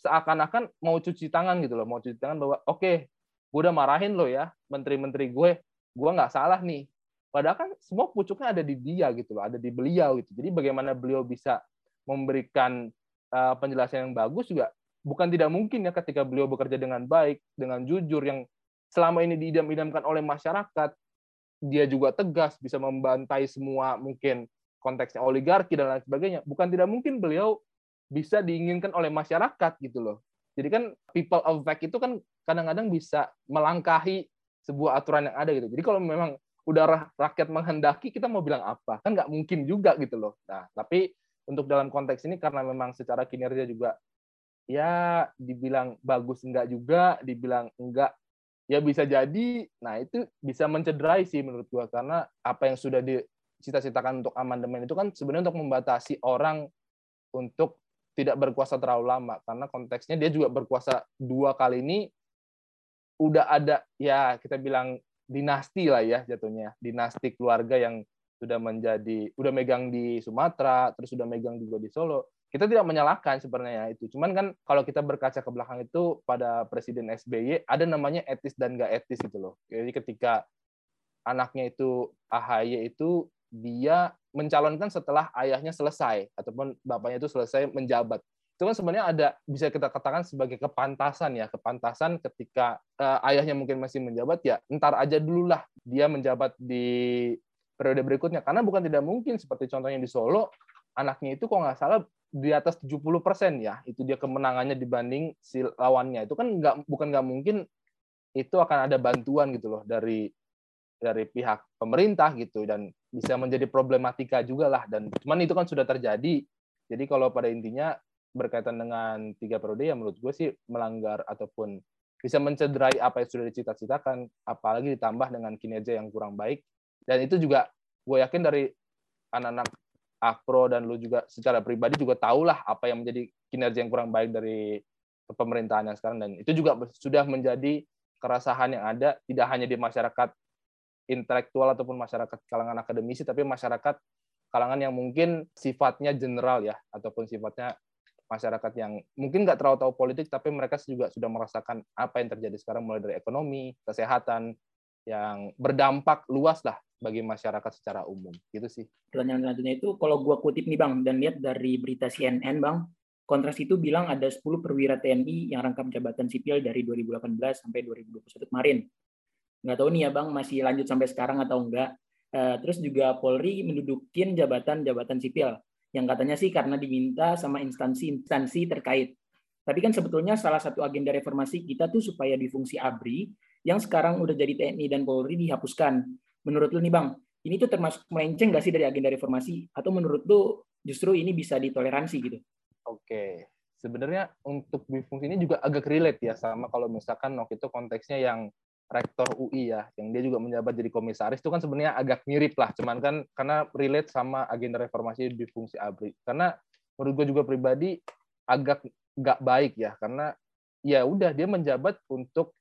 seakan-akan mau cuci tangan gitu loh, mau cuci tangan bahwa oke okay, gue udah marahin lo ya menteri-menteri gue gue nggak salah nih padahal kan semua pucuknya ada di dia gitu loh ada di beliau gitu jadi bagaimana beliau bisa memberikan uh, penjelasan yang bagus juga bukan tidak mungkin ya ketika beliau bekerja dengan baik dengan jujur yang selama ini diidam-idamkan oleh masyarakat dia juga tegas bisa membantai semua mungkin konteksnya oligarki dan lain sebagainya bukan tidak mungkin beliau bisa diinginkan oleh masyarakat gitu loh jadi kan people of fact itu kan kadang-kadang bisa melangkahi sebuah aturan yang ada gitu. Jadi kalau memang udah rakyat menghendaki, kita mau bilang apa? Kan nggak mungkin juga gitu loh. Nah, tapi untuk dalam konteks ini karena memang secara kinerja juga ya dibilang bagus enggak juga, dibilang enggak ya bisa jadi. Nah, itu bisa mencederai sih menurut gua karena apa yang sudah dicita-citakan untuk amandemen itu kan sebenarnya untuk membatasi orang untuk tidak berkuasa terlalu lama karena konteksnya dia juga berkuasa dua kali ini udah ada ya kita bilang dinasti lah ya jatuhnya dinasti keluarga yang sudah menjadi udah megang di Sumatera terus sudah megang juga di Solo kita tidak menyalahkan sebenarnya itu. Cuman kan kalau kita berkaca ke belakang itu pada Presiden SBY ada namanya etis dan gak etis gitu loh. Jadi ketika anaknya itu AHY itu dia mencalonkan setelah ayahnya selesai ataupun bapaknya itu selesai menjabat. Itu kan sebenarnya ada bisa kita katakan sebagai kepantasan ya kepantasan ketika uh, ayahnya mungkin masih menjabat ya entar aja dulu lah dia menjabat di periode berikutnya. Karena bukan tidak mungkin seperti contohnya di Solo anaknya itu kok nggak salah di atas 70 persen ya itu dia kemenangannya dibanding si lawannya. Itu kan nggak bukan nggak mungkin itu akan ada bantuan gitu loh dari dari pihak pemerintah gitu dan bisa menjadi problematika juga lah. Dan cuman itu kan sudah terjadi. Jadi kalau pada intinya berkaitan dengan tiga periode ya menurut gue sih melanggar ataupun bisa mencederai apa yang sudah dicita-citakan, apalagi ditambah dengan kinerja yang kurang baik. Dan itu juga gue yakin dari anak-anak Akpro dan lu juga secara pribadi juga tahulah apa yang menjadi kinerja yang kurang baik dari pemerintahan yang sekarang. Dan itu juga sudah menjadi keresahan yang ada tidak hanya di masyarakat intelektual ataupun masyarakat kalangan akademisi tapi masyarakat kalangan yang mungkin sifatnya general ya ataupun sifatnya masyarakat yang mungkin nggak terlalu tahu politik, tapi mereka juga sudah merasakan apa yang terjadi sekarang mulai dari ekonomi, kesehatan, yang berdampak luas lah bagi masyarakat secara umum. Gitu sih. Pertanyaan selanjutnya itu, kalau gua kutip nih Bang, dan lihat dari berita CNN Bang, Kontras itu bilang ada 10 perwira TNI yang rangkap jabatan sipil dari 2018 sampai 2021 kemarin. Nggak tahu nih ya Bang, masih lanjut sampai sekarang atau enggak. Eh, terus juga Polri mendudukin jabatan-jabatan sipil yang katanya sih karena diminta sama instansi-instansi terkait. Tapi kan sebetulnya salah satu agenda reformasi kita tuh supaya di fungsi ABRI yang sekarang udah jadi TNI dan Polri dihapuskan. Menurut lu nih Bang, ini tuh termasuk melenceng nggak sih dari agenda reformasi? Atau menurut lu justru ini bisa ditoleransi gitu? Oke, sebenarnya untuk fungsi ini juga agak relate ya sama kalau misalkan waktu itu konteksnya yang rektor UI ya, yang dia juga menjabat jadi komisaris itu kan sebenarnya agak mirip lah, cuman kan karena relate sama agenda reformasi di fungsi ABRI. Karena menurut gue juga pribadi agak nggak baik ya, karena ya udah dia menjabat untuk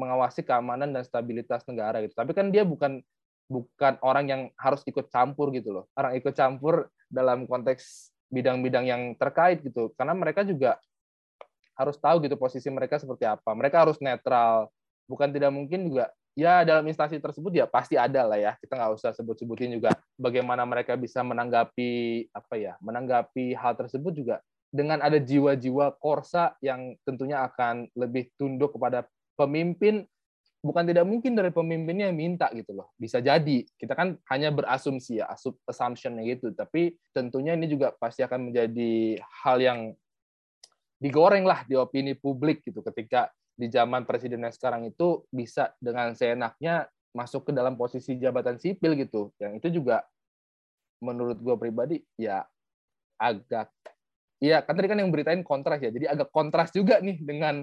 mengawasi keamanan dan stabilitas negara gitu. Tapi kan dia bukan bukan orang yang harus ikut campur gitu loh. Orang ikut campur dalam konteks bidang-bidang yang terkait gitu. Karena mereka juga harus tahu gitu posisi mereka seperti apa. Mereka harus netral, bukan tidak mungkin juga ya dalam instansi tersebut ya pasti ada lah ya kita nggak usah sebut-sebutin juga bagaimana mereka bisa menanggapi apa ya menanggapi hal tersebut juga dengan ada jiwa-jiwa korsa yang tentunya akan lebih tunduk kepada pemimpin bukan tidak mungkin dari pemimpinnya yang minta gitu loh bisa jadi kita kan hanya berasumsi ya assumptionnya gitu tapi tentunya ini juga pasti akan menjadi hal yang digoreng lah di opini publik gitu ketika di zaman presiden yang sekarang itu bisa dengan seenaknya masuk ke dalam posisi jabatan sipil gitu. Yang itu juga menurut gue pribadi ya agak Iya, kan tadi kan yang beritain kontras ya. Jadi agak kontras juga nih dengan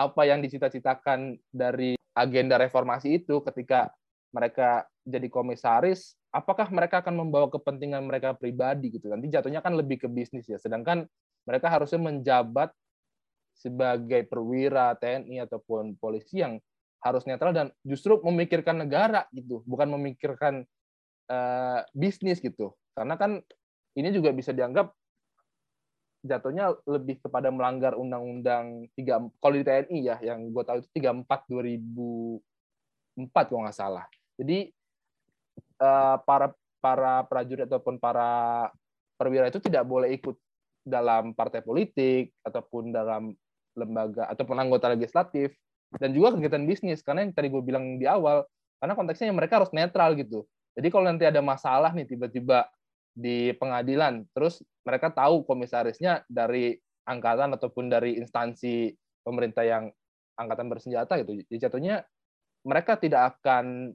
apa yang dicita-citakan dari agenda reformasi itu ketika mereka jadi komisaris, apakah mereka akan membawa kepentingan mereka pribadi gitu. Nanti jatuhnya kan lebih ke bisnis ya. Sedangkan mereka harusnya menjabat sebagai perwira TNI ataupun polisi yang harus netral dan justru memikirkan negara gitu, bukan memikirkan uh, bisnis gitu. Karena kan ini juga bisa dianggap jatuhnya lebih kepada melanggar undang-undang tiga kalau di TNI ya yang gue tahu itu 34 2004 kalau nggak salah. Jadi uh, para para prajurit ataupun para perwira itu tidak boleh ikut dalam partai politik ataupun dalam lembaga ataupun anggota legislatif dan juga kegiatan bisnis karena yang tadi gue bilang di awal karena konteksnya mereka harus netral gitu jadi kalau nanti ada masalah nih tiba-tiba di pengadilan. Terus mereka tahu komisarisnya dari angkatan ataupun dari instansi pemerintah yang angkatan bersenjata gitu. Jadi jatuhnya mereka tidak akan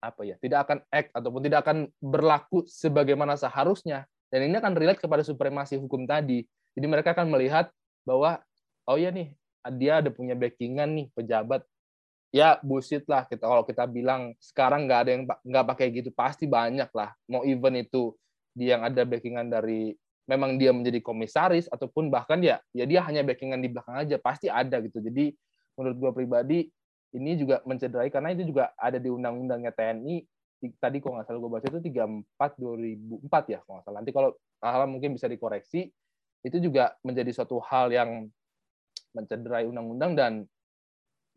apa ya tidak akan act ataupun tidak akan berlaku sebagaimana seharusnya. Dan ini akan relate kepada supremasi hukum tadi. Jadi mereka akan melihat bahwa oh ya nih dia ada punya backingan nih pejabat ya bullshit lah. Kita kalau kita bilang sekarang nggak ada yang nggak pakai gitu pasti banyak lah. Mau event itu dia yang ada backingan dari memang dia menjadi komisaris ataupun bahkan ya ya dia hanya backingan di belakang aja pasti ada gitu. Jadi menurut gue pribadi ini juga mencederai karena itu juga ada di undang-undangnya TNI tadi kok nggak salah gue baca itu 34 2004 ya kalau nggak salah. Nanti kalau salah mungkin bisa dikoreksi. Itu juga menjadi suatu hal yang mencederai undang-undang dan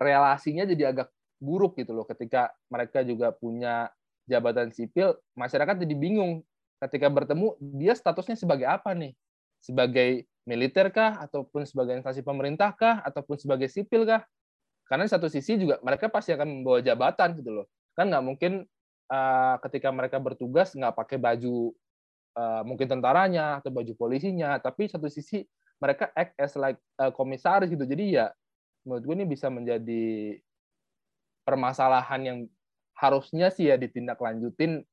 relasinya jadi agak buruk gitu loh ketika mereka juga punya jabatan sipil masyarakat jadi bingung. Ketika bertemu dia statusnya sebagai apa nih? Sebagai militer kah? Ataupun sebagai instansi pemerintah kah? Ataupun sebagai sipil kah? Karena satu sisi juga mereka pasti akan membawa jabatan gitu loh. Kan nggak mungkin uh, ketika mereka bertugas nggak pakai baju uh, mungkin tentaranya atau baju polisinya, tapi satu sisi mereka act as like uh, komisaris gitu. Jadi ya menurut gue ini bisa menjadi permasalahan yang harusnya sih ya ditindaklanjutin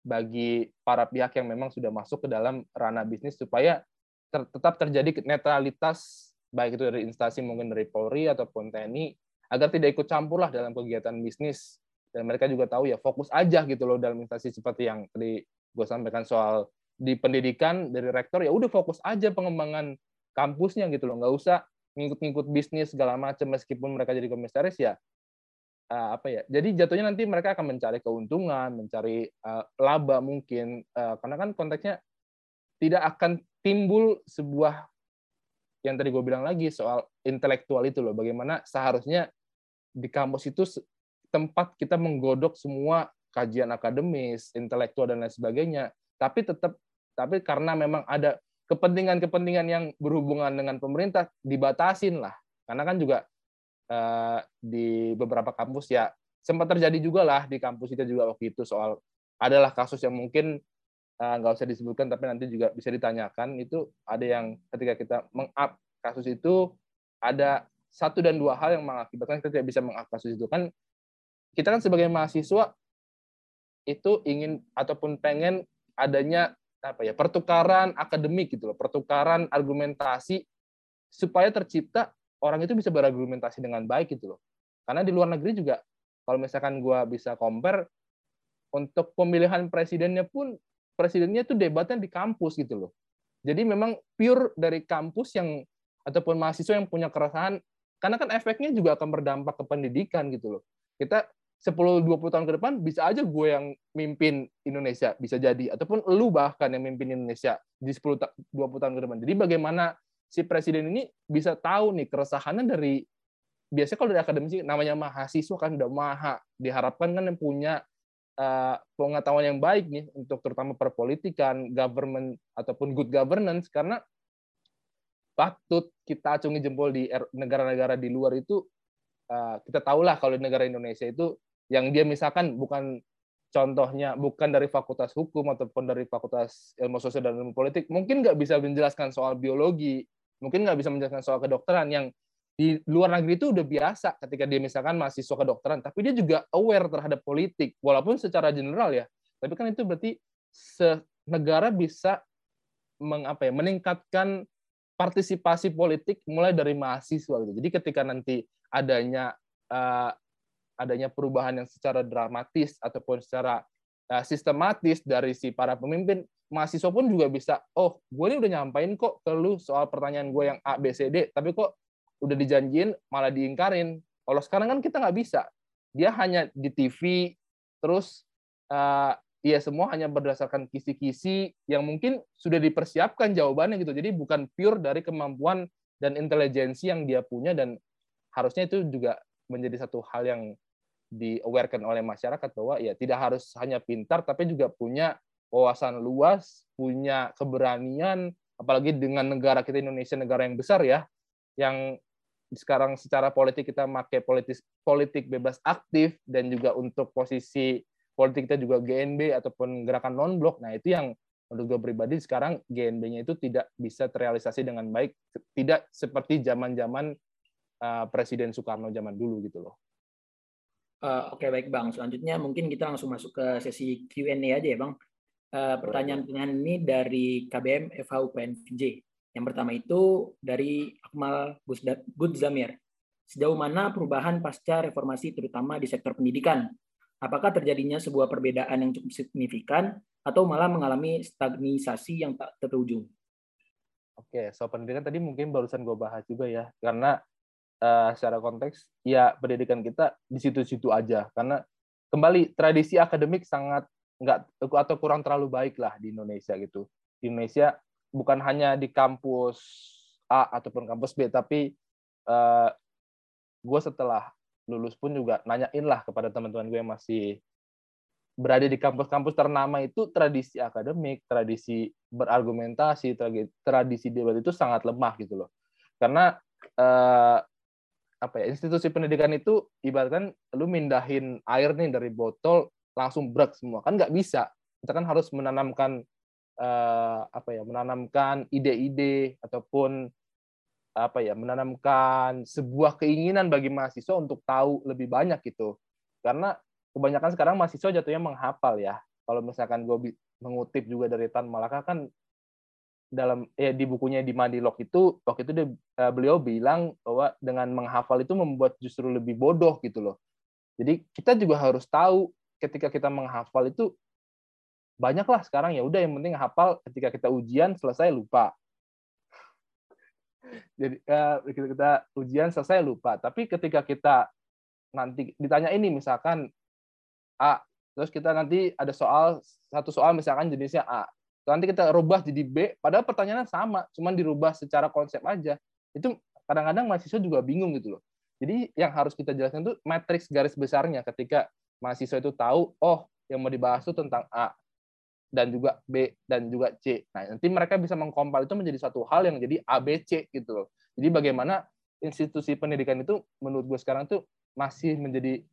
bagi para pihak yang memang sudah masuk ke dalam ranah bisnis supaya ter tetap terjadi netralitas baik itu dari instansi mungkin dari Polri ataupun TNI agar tidak ikut campur lah dalam kegiatan bisnis. Dan mereka juga tahu ya fokus aja gitu loh dalam instansi seperti yang tadi gue sampaikan soal di pendidikan dari rektor ya udah fokus aja pengembangan kampusnya gitu loh. Nggak usah ngikut-ngikut bisnis segala macam meskipun mereka jadi komisaris ya uh, apa ya jadi jatuhnya nanti mereka akan mencari keuntungan mencari uh, laba mungkin uh, karena kan konteksnya tidak akan timbul sebuah yang tadi gue bilang lagi soal intelektual itu loh bagaimana seharusnya di kampus itu tempat kita menggodok semua kajian akademis, intelektual dan lain sebagainya. Tapi tetap tapi karena memang ada kepentingan-kepentingan yang berhubungan dengan pemerintah dibatasin lah. Karena kan juga uh, di beberapa kampus ya sempat terjadi juga lah di kampus kita juga waktu itu soal adalah kasus yang mungkin eh, nggak usah disebutkan tapi nanti juga bisa ditanyakan itu ada yang ketika kita mengup kasus itu ada satu dan dua hal yang mengakibatkan kita tidak bisa mengakses itu kan kita kan sebagai mahasiswa itu ingin ataupun pengen adanya apa ya pertukaran akademik gitu loh pertukaran argumentasi supaya tercipta orang itu bisa berargumentasi dengan baik gitu loh karena di luar negeri juga kalau misalkan gua bisa compare untuk pemilihan presidennya pun presidennya itu debatnya di kampus gitu loh jadi memang pure dari kampus yang ataupun mahasiswa yang punya keresahan karena kan efeknya juga akan berdampak ke pendidikan gitu loh. Kita 10-20 tahun ke depan bisa aja gue yang mimpin Indonesia bisa jadi ataupun lu bahkan yang mimpin Indonesia di 10 20 tahun ke depan. Jadi bagaimana si presiden ini bisa tahu nih keresahannya dari biasanya kalau dari akademisi namanya mahasiswa kan udah maha diharapkan kan yang punya uh, pengetahuan yang baik nih untuk terutama perpolitikan, government ataupun good governance karena patut kita acungi jempol di er, negara-negara di luar itu uh, kita tahulah kalau di negara Indonesia itu yang dia misalkan bukan contohnya bukan dari fakultas hukum ataupun dari fakultas ilmu sosial dan ilmu politik mungkin nggak bisa menjelaskan soal biologi mungkin nggak bisa menjelaskan soal kedokteran yang di luar negeri itu udah biasa ketika dia misalkan mahasiswa kedokteran tapi dia juga aware terhadap politik walaupun secara general ya tapi kan itu berarti negara bisa mengapa ya meningkatkan partisipasi politik mulai dari mahasiswa gitu. Jadi ketika nanti adanya uh, adanya perubahan yang secara dramatis ataupun secara uh, sistematis dari si para pemimpin, mahasiswa pun juga bisa, oh, gue ini udah nyampain kok ke lu soal pertanyaan gue yang A, B, C, D, tapi kok udah dijanjiin malah diingkarin. Kalau sekarang kan kita nggak bisa. Dia hanya di TV, terus uh, ya semua hanya berdasarkan kisi-kisi yang mungkin sudah dipersiapkan jawabannya gitu. Jadi bukan pure dari kemampuan dan intelijensi yang dia punya dan harusnya itu juga menjadi satu hal yang di-awarekan oleh masyarakat bahwa ya tidak harus hanya pintar tapi juga punya wawasan luas, punya keberanian apalagi dengan negara kita Indonesia negara yang besar ya yang sekarang secara politik kita pakai politik politik bebas aktif dan juga untuk posisi politik kita juga GNB ataupun gerakan non blok nah itu yang menurut gue pribadi sekarang GNB-nya itu tidak bisa terrealisasi dengan baik tidak seperti zaman-zaman uh, Presiden Soekarno zaman dulu gitu loh Uh, Oke okay, baik bang. Selanjutnya mungkin kita langsung masuk ke sesi Q&A aja ya bang. Uh, pertanyaan-pertanyaan ini dari KBM FH UPNJ. Yang pertama itu dari Akmal Gudzamir. Sejauh mana perubahan pasca reformasi terutama di sektor pendidikan? Apakah terjadinya sebuah perbedaan yang cukup signifikan atau malah mengalami stagnisasi yang tak terujung? Oke, soal pendidikan tadi mungkin barusan gue bahas juga ya, karena uh, secara konteks ya pendidikan kita di situ-situ aja, karena kembali tradisi akademik sangat nggak atau kurang terlalu baik lah di Indonesia gitu. Di Indonesia bukan hanya di kampus A ataupun kampus B, tapi uh, eh, gue setelah lulus pun juga nanyain lah kepada teman-teman gue yang masih berada di kampus-kampus ternama itu tradisi akademik, tradisi berargumentasi, tradisi debat itu sangat lemah gitu loh. Karena uh, apa ya institusi pendidikan itu ibaratkan lu mindahin air nih dari botol langsung brek semua. Kan nggak bisa. Kita kan harus menanamkan uh, apa ya menanamkan ide-ide ataupun apa ya menanamkan sebuah keinginan bagi mahasiswa untuk tahu lebih banyak gitu. Karena kebanyakan sekarang mahasiswa jatuhnya menghafal ya. Kalau misalkan gue mengutip juga dari Tan Malaka kan dalam ya di bukunya di Madilog itu waktu itu dia, uh, beliau bilang bahwa dengan menghafal itu membuat justru lebih bodoh gitu loh. Jadi kita juga harus tahu ketika kita menghafal itu banyaklah sekarang ya udah yang penting hafal ketika kita ujian selesai lupa. Jadi ketika kita ujian selesai lupa. Tapi ketika kita nanti ditanya ini misalkan A terus kita nanti ada soal satu soal misalkan jenisnya A nanti kita rubah jadi B padahal pertanyaannya sama cuman dirubah secara konsep aja itu kadang-kadang mahasiswa juga bingung gitu loh jadi yang harus kita jelaskan itu matriks garis besarnya ketika mahasiswa itu tahu oh yang mau dibahas itu tentang A dan juga B dan juga C. Nah, nanti mereka bisa mengkompal itu menjadi satu hal yang jadi ABC gitu loh. Jadi bagaimana institusi pendidikan itu menurut gue sekarang tuh masih menjadi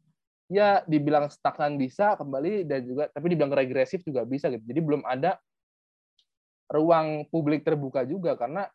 ya dibilang stagnan bisa kembali dan juga tapi dibilang regresif juga bisa gitu. Jadi belum ada ruang publik terbuka juga karena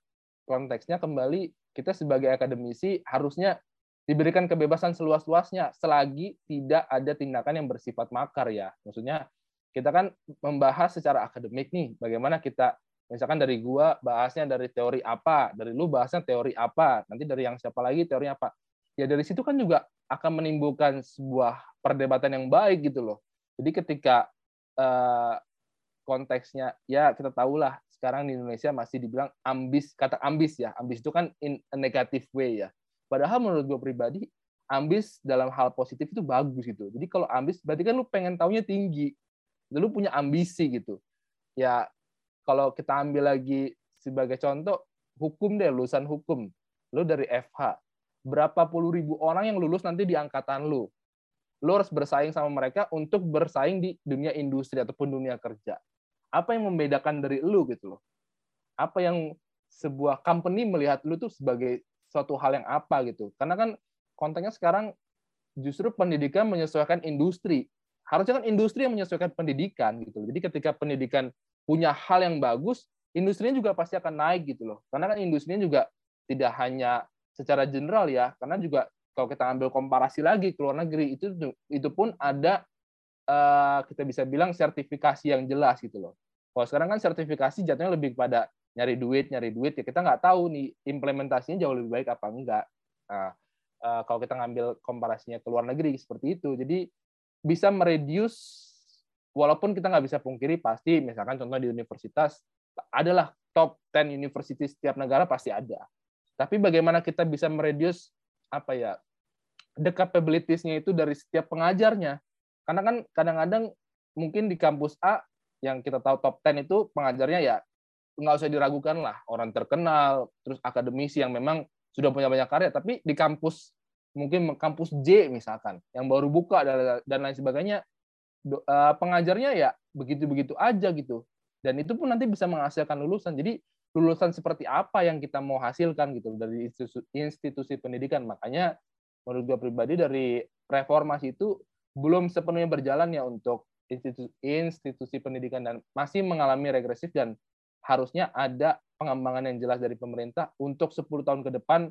konteksnya kembali kita sebagai akademisi harusnya diberikan kebebasan seluas-luasnya selagi tidak ada tindakan yang bersifat makar ya. Maksudnya kita kan membahas secara akademik nih, bagaimana kita misalkan dari gua bahasnya dari teori apa, dari lu bahasnya teori apa, nanti dari yang siapa lagi teori apa. Ya dari situ kan juga akan menimbulkan sebuah perdebatan yang baik gitu loh. Jadi ketika uh, konteksnya ya kita tahulah sekarang di Indonesia masih dibilang ambis kata ambis ya ambis itu kan in a negative way ya. Padahal menurut gue pribadi ambis dalam hal positif itu bagus gitu. Jadi kalau ambis berarti kan lu pengen taunya tinggi. Lu punya ambisi gitu. Ya kalau kita ambil lagi sebagai contoh hukum deh lulusan hukum. Lu dari FH berapa puluh ribu orang yang lulus nanti di angkatan lu? Lu harus bersaing sama mereka untuk bersaing di dunia industri ataupun dunia kerja apa yang membedakan dari lu gitu loh apa yang sebuah company melihat lu tuh sebagai suatu hal yang apa gitu karena kan kontennya sekarang justru pendidikan menyesuaikan industri harusnya kan industri yang menyesuaikan pendidikan gitu. Jadi ketika pendidikan punya hal yang bagus, industrinya juga pasti akan naik gitu loh. Karena kan industrinya juga tidak hanya secara general ya, karena juga kalau kita ambil komparasi lagi ke luar negeri itu itu pun ada uh, kita bisa bilang sertifikasi yang jelas gitu loh. Kalau sekarang kan sertifikasi jatuhnya lebih pada nyari duit, nyari duit ya kita nggak tahu nih implementasinya jauh lebih baik apa enggak. Nah, uh, kalau kita ngambil komparasinya ke luar negeri seperti itu. Jadi bisa mereduce walaupun kita nggak bisa pungkiri pasti misalkan contoh di universitas adalah top 10 universitas setiap negara pasti ada. Tapi bagaimana kita bisa mereduce apa ya the capabilities-nya itu dari setiap pengajarnya. Karena kan kadang-kadang mungkin di kampus A yang kita tahu top 10 itu pengajarnya ya nggak usah diragukan lah. Orang terkenal terus akademisi yang memang sudah punya banyak karya tapi di kampus mungkin kampus J misalkan yang baru buka dan lain sebagainya eh, pengajarnya ya begitu-begitu aja gitu. Dan itu pun nanti bisa menghasilkan lulusan. Jadi lulusan seperti apa yang kita mau hasilkan gitu dari institusi, institusi pendidikan. Makanya menurut gue pribadi dari reformasi itu belum sepenuhnya berjalan ya untuk institusi, institusi pendidikan dan masih mengalami regresif dan harusnya ada pengembangan yang jelas dari pemerintah untuk 10 tahun ke depan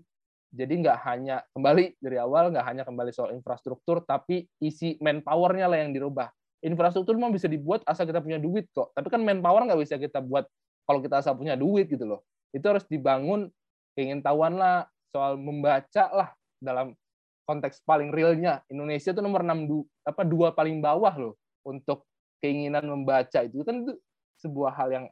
Jadi nggak hanya kembali dari awal nggak hanya kembali soal infrastruktur, tapi isi manpower-nya lah yang dirubah. Infrastruktur memang bisa dibuat asal kita punya duit kok. Tapi kan manpower nggak bisa kita buat kalau kita asal punya duit gitu loh. Itu harus dibangun ingin tahuan lah soal membaca lah dalam konteks paling realnya Indonesia itu nomor 6 du, apa dua paling bawah loh untuk keinginan membaca itu kan itu sebuah hal yang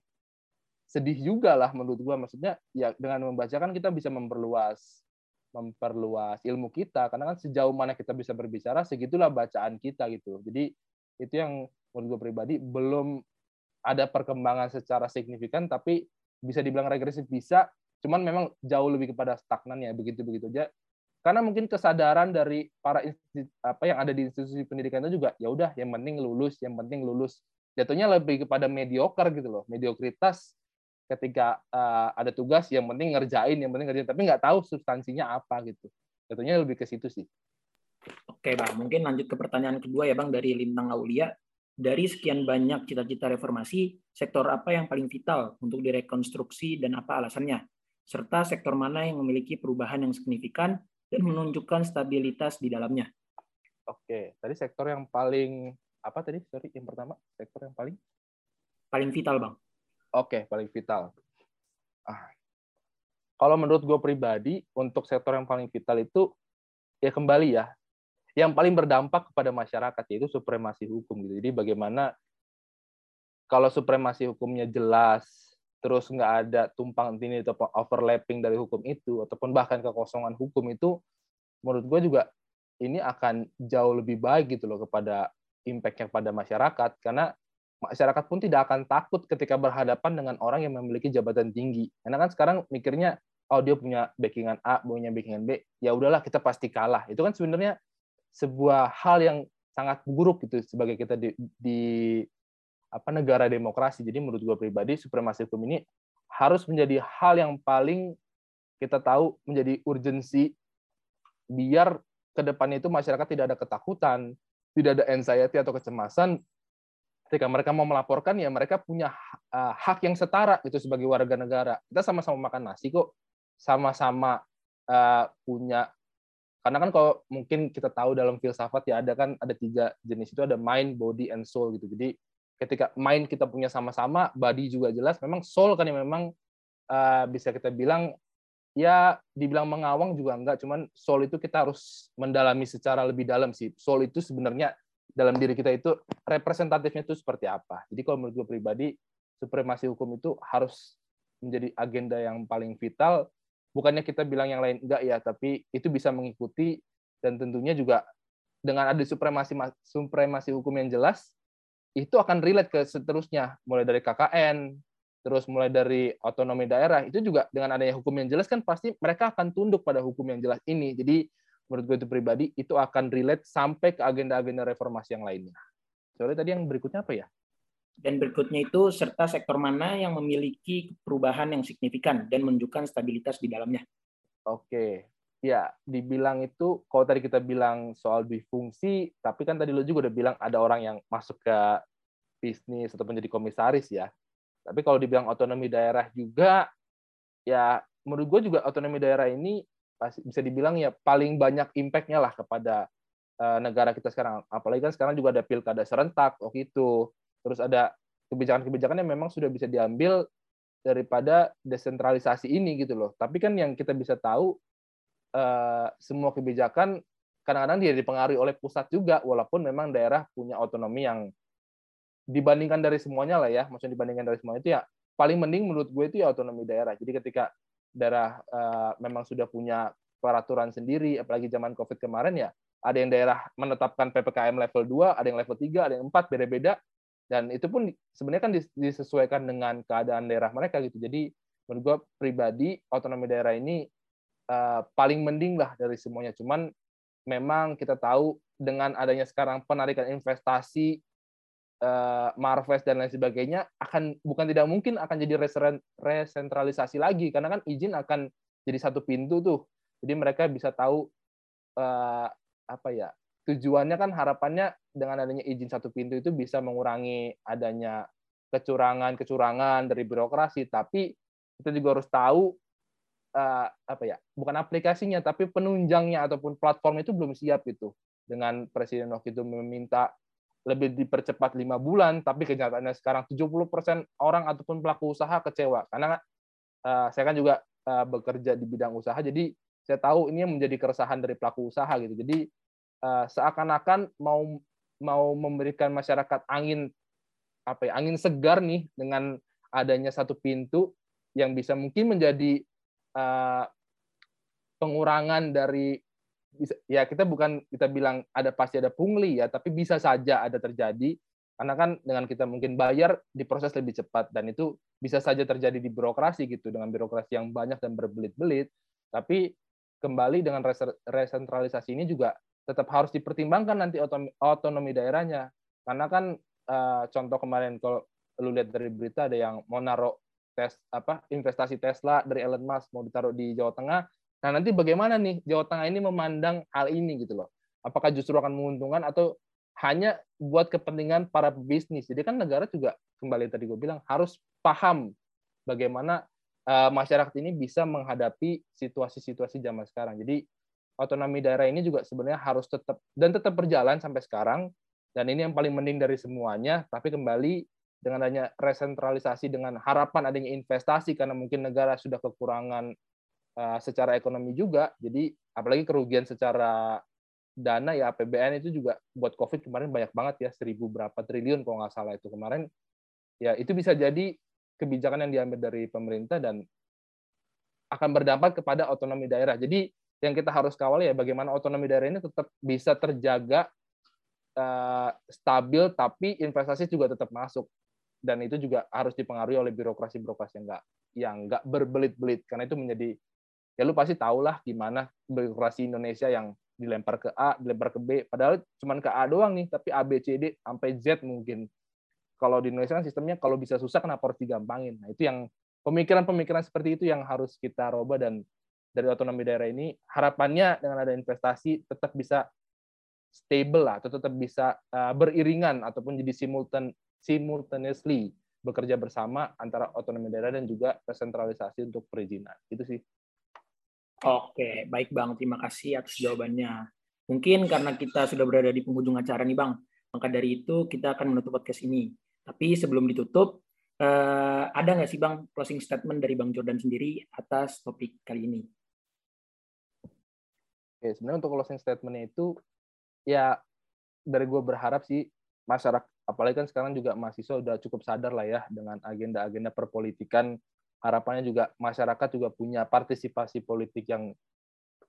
sedih juga lah menurut gua. Maksudnya ya dengan membaca kan kita bisa memperluas memperluas ilmu kita. Karena kan sejauh mana kita bisa berbicara segitulah bacaan kita gitu. Jadi itu yang menurut gue pribadi belum ada perkembangan secara signifikan tapi bisa dibilang regresif bisa. Cuman memang jauh lebih kepada stagnan ya begitu begitu aja karena mungkin kesadaran dari para apa yang ada di institusi pendidikan itu juga ya udah yang penting lulus yang penting lulus. Jatuhnya lebih kepada mediocre gitu loh mediokritas ketika uh, ada tugas yang penting ngerjain yang penting ngerjain tapi nggak tahu substansinya apa gitu. Jatuhnya lebih ke situ sih. Oke bang. Mungkin lanjut ke pertanyaan kedua ya bang dari Lintang Aulia dari sekian banyak cita-cita reformasi sektor apa yang paling vital untuk direkonstruksi dan apa alasannya? Serta sektor mana yang memiliki perubahan yang signifikan menunjukkan stabilitas di dalamnya. Oke, tadi sektor yang paling apa tadi? Sorry, yang pertama sektor yang paling paling vital, bang. Oke, paling vital. Ah. Kalau menurut gue pribadi, untuk sektor yang paling vital itu ya kembali ya, yang paling berdampak kepada masyarakat yaitu supremasi hukum gitu. Jadi bagaimana kalau supremasi hukumnya jelas, terus nggak ada tumpang tindih atau overlapping dari hukum itu ataupun bahkan kekosongan hukum itu menurut gue juga ini akan jauh lebih baik gitu loh kepada impact-nya pada masyarakat karena masyarakat pun tidak akan takut ketika berhadapan dengan orang yang memiliki jabatan tinggi. Karena kan sekarang mikirnya oh dia punya backingan A punya backingan B ya udahlah kita pasti kalah. Itu kan sebenarnya sebuah hal yang sangat buruk gitu sebagai kita di, di apa negara demokrasi. Jadi menurut gue pribadi supremasi hukum ini harus menjadi hal yang paling kita tahu menjadi urgensi biar ke depannya itu masyarakat tidak ada ketakutan, tidak ada anxiety atau kecemasan ketika mereka mau melaporkan ya mereka punya uh, hak yang setara itu sebagai warga negara. Kita sama-sama makan nasi kok, sama-sama uh, punya karena kan kalau mungkin kita tahu dalam filsafat ya ada kan ada tiga jenis itu ada mind, body, and soul gitu. Jadi ketika main kita punya sama-sama, body juga jelas. Memang soul kan yang memang uh, bisa kita bilang ya dibilang mengawang juga enggak, cuman soul itu kita harus mendalami secara lebih dalam sih. Soul itu sebenarnya dalam diri kita itu representatifnya itu seperti apa. Jadi kalau menurut gue pribadi, supremasi hukum itu harus menjadi agenda yang paling vital. Bukannya kita bilang yang lain enggak ya, tapi itu bisa mengikuti dan tentunya juga dengan ada supremasi supremasi hukum yang jelas, itu akan relate ke seterusnya. Mulai dari KKN terus mulai dari otonomi daerah. Itu juga dengan adanya hukum yang jelas kan pasti mereka akan tunduk pada hukum yang jelas ini. Jadi menurut gue itu pribadi itu akan relate sampai ke agenda-agenda reformasi yang lainnya. Soalnya tadi yang berikutnya apa ya? Dan berikutnya itu serta sektor mana yang memiliki perubahan yang signifikan dan menunjukkan stabilitas di dalamnya. Oke ya dibilang itu kalau tadi kita bilang soal difungsi tapi kan tadi lo juga udah bilang ada orang yang masuk ke bisnis ataupun jadi komisaris ya. Tapi kalau dibilang otonomi daerah juga ya menurut gue juga otonomi daerah ini bisa dibilang ya paling banyak impactnya lah kepada uh, negara kita sekarang. Apalagi kan sekarang juga ada pilkada serentak oh gitu. Terus ada kebijakan-kebijakan yang memang sudah bisa diambil daripada desentralisasi ini gitu loh. Tapi kan yang kita bisa tahu Eh, semua kebijakan kadang-kadang dia dipengaruhi oleh pusat juga, walaupun memang daerah punya otonomi yang dibandingkan dari semuanya lah ya, maksudnya dibandingkan dari semuanya itu ya paling mending menurut gue itu ya otonomi daerah. Jadi ketika daerah uh, memang sudah punya peraturan sendiri, apalagi zaman COVID kemarin ya, ada yang daerah menetapkan PPKM level 2, ada yang level 3, ada yang 4, beda-beda. Dan itu pun sebenarnya kan disesuaikan dengan keadaan daerah mereka gitu. Jadi menurut gue pribadi, otonomi daerah ini uh, paling mending lah dari semuanya. Cuman memang kita tahu dengan adanya sekarang penarikan investasi uh, Marves dan lain sebagainya akan bukan tidak mungkin akan jadi resentralisasi lagi karena kan izin akan jadi satu pintu tuh. Jadi mereka bisa tahu uh, apa ya tujuannya kan harapannya dengan adanya izin satu pintu itu bisa mengurangi adanya kecurangan-kecurangan dari birokrasi. Tapi kita juga harus tahu uh, apa ya bukan aplikasinya tapi penunjangnya ataupun platform itu belum siap itu dengan presiden waktu itu meminta lebih dipercepat lima bulan tapi kenyataannya sekarang 70% orang ataupun pelaku usaha kecewa. Karena uh, saya kan juga uh, bekerja di bidang usaha jadi saya tahu ini menjadi keresahan dari pelaku usaha gitu. Jadi uh, seakan-akan mau mau memberikan masyarakat angin apa ya angin segar nih dengan adanya satu pintu yang bisa mungkin menjadi uh, pengurangan dari ya kita bukan kita bilang ada pasti ada pungli ya tapi bisa saja ada terjadi. Karena kan dengan kita mungkin bayar diproses lebih cepat. Dan itu bisa saja terjadi di birokrasi gitu dengan birokrasi yang banyak dan berbelit-belit. Tapi kembali dengan resentralisasi ini juga tetap harus dipertimbangkan nanti otonomi daerahnya. Karena kan uh, contoh kemarin kalau lu lihat dari berita ada yang mau naruh tes apa investasi Tesla dari Elon Musk mau ditaruh di Jawa Tengah. Nah nanti bagaimana nih Jawa Tengah ini memandang hal ini gitu loh. Apakah justru akan menguntungkan atau hanya buat kepentingan para bisnis? Jadi kan negara juga kembali tadi gue bilang harus paham bagaimana uh, masyarakat ini bisa menghadapi situasi-situasi zaman sekarang. Jadi otonomi daerah ini juga sebenarnya harus tetap dan tetap berjalan sampai sekarang. Dan ini yang paling mending dari semuanya tapi kembali dengan adanya resentralisasi dengan harapan adanya investasi karena mungkin negara sudah kekurangan uh, secara ekonomi juga jadi apalagi kerugian secara dana ya APBN itu juga buat COVID kemarin banyak banget ya seribu berapa triliun kalau nggak salah itu. Kemarin ya itu bisa jadi kebijakan yang diambil dari pemerintah dan akan berdampak kepada otonomi daerah. Jadi yang kita harus kawal ya bagaimana otonomi daerah ini tetap bisa terjaga uh, stabil tapi investasi juga tetap masuk dan itu juga harus dipengaruhi oleh birokrasi-birokrasi yang enggak yang enggak berbelit-belit karena itu menjadi ya lu pasti tahulah gimana birokrasi Indonesia yang dilempar ke A, dilempar ke B, padahal cuma ke A doang nih, tapi A, B, C, D sampai Z mungkin. Kalau di Indonesia kan sistemnya kalau bisa susah kenapa harus digampangin? Nah, itu yang pemikiran-pemikiran seperti itu yang harus kita roba dan dari otonomi daerah ini harapannya dengan ada investasi tetap bisa stable lah atau tetap bisa uh, beriringan ataupun jadi simultan simultaneously bekerja bersama antara otonomi daerah dan juga desentralisasi untuk perizinan itu sih Oke, baik Bang. Terima kasih atas jawabannya. Mungkin karena kita sudah berada di penghujung acara nih Bang, maka dari itu kita akan menutup podcast ini. Tapi sebelum ditutup, eh, ada nggak sih Bang closing statement dari Bang Jordan sendiri atas topik kali ini? Oke, sebenarnya untuk closing statement itu ya dari gue berharap sih masyarakat apalagi kan sekarang juga mahasiswa udah cukup sadar lah ya dengan agenda-agenda perpolitikan harapannya juga masyarakat juga punya partisipasi politik yang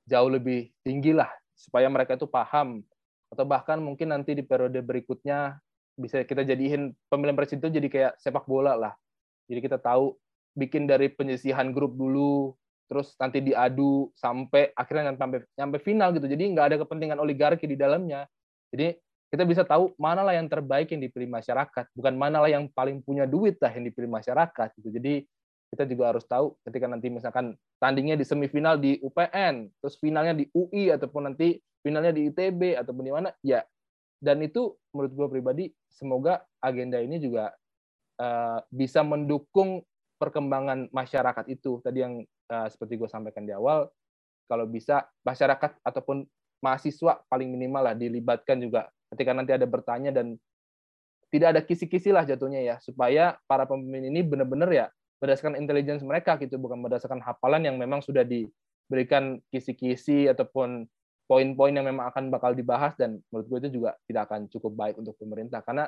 jauh lebih tinggi lah supaya mereka itu paham atau bahkan mungkin nanti di periode berikutnya bisa kita jadiin pemilihan presiden itu jadi kayak sepak bola lah jadi kita tahu bikin dari penyisihan grup dulu terus nanti diadu sampai akhirnya sampai sampai final gitu. Jadi nggak ada kepentingan oligarki di dalamnya. Jadi kita bisa tahu mana lah yang terbaik yang dipilih masyarakat, bukan mana lah yang paling punya duit lah yang dipilih masyarakat gitu. Jadi kita juga harus tahu ketika nanti misalkan tandingnya di semifinal di UPN, terus finalnya di UI ataupun nanti finalnya di ITB ataupun di mana, ya. Dan itu menurut gue pribadi semoga agenda ini juga uh, bisa mendukung perkembangan masyarakat itu. Tadi yang uh, seperti gue sampaikan di awal, kalau bisa masyarakat ataupun mahasiswa paling minimal lah dilibatkan juga ketika nanti ada bertanya dan tidak ada kisi-kisi lah jatuhnya ya supaya para pemimpin ini benar-benar ya berdasarkan intelligence mereka gitu bukan berdasarkan hafalan yang memang sudah diberikan kisi-kisi ataupun poin-poin yang memang akan bakal dibahas dan menurut gue itu juga tidak akan cukup baik untuk pemerintah karena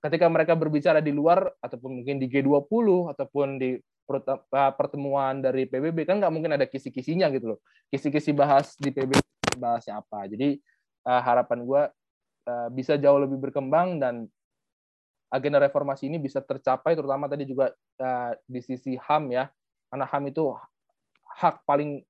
ketika mereka berbicara di luar ataupun mungkin di G20 ataupun di Eh, pertemuan dari PBB kan nggak mungkin ada kisi-kisinya gitu loh. Kisi-kisi bahas di PBB bahasnya apa. Jadi uh, harapan gue uh, bisa jauh lebih berkembang dan agenda reformasi ini bisa tercapai terutama tadi juga uh, di sisi HAM ya. Karena HAM itu hak paling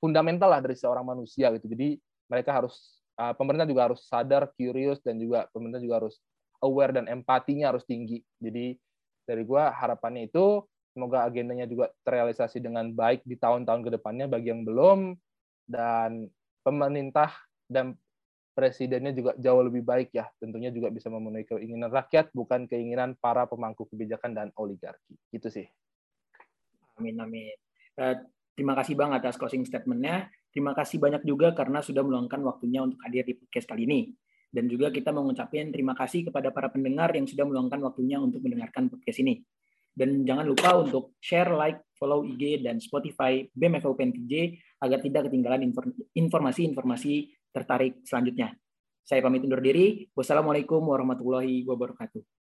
fundamental lah dari seorang manusia gitu. Jadi mereka harus uh, pemerintah juga harus sadar, curious dan juga pemerintah juga harus aware dan empatinya harus tinggi. Jadi dari gue harapannya itu Semoga agendanya juga terrealisasi dengan baik di tahun-tahun ke depannya bagi yang belum dan pemerintah dan presidennya juga jauh lebih baik ya. Tentunya juga bisa memenuhi keinginan rakyat bukan keinginan para pemangku kebijakan dan oligarki. Itu sih. Amin amin. Uh, Terima kasih Bang atas closing statement-nya. Terima kasih banyak juga karena sudah meluangkan waktunya untuk hadir di podcast kali ini. Dan juga kita mau ngucapin terima kasih kepada para pendengar yang sudah meluangkan waktunya untuk mendengarkan podcast ini. Dan jangan lupa untuk share, like, follow IG dan Spotify BMFUPNTJ agar tidak ketinggalan informasi-informasi tertarik selanjutnya. Saya pamit undur diri. Wassalamualaikum warahmatullahi wabarakatuh.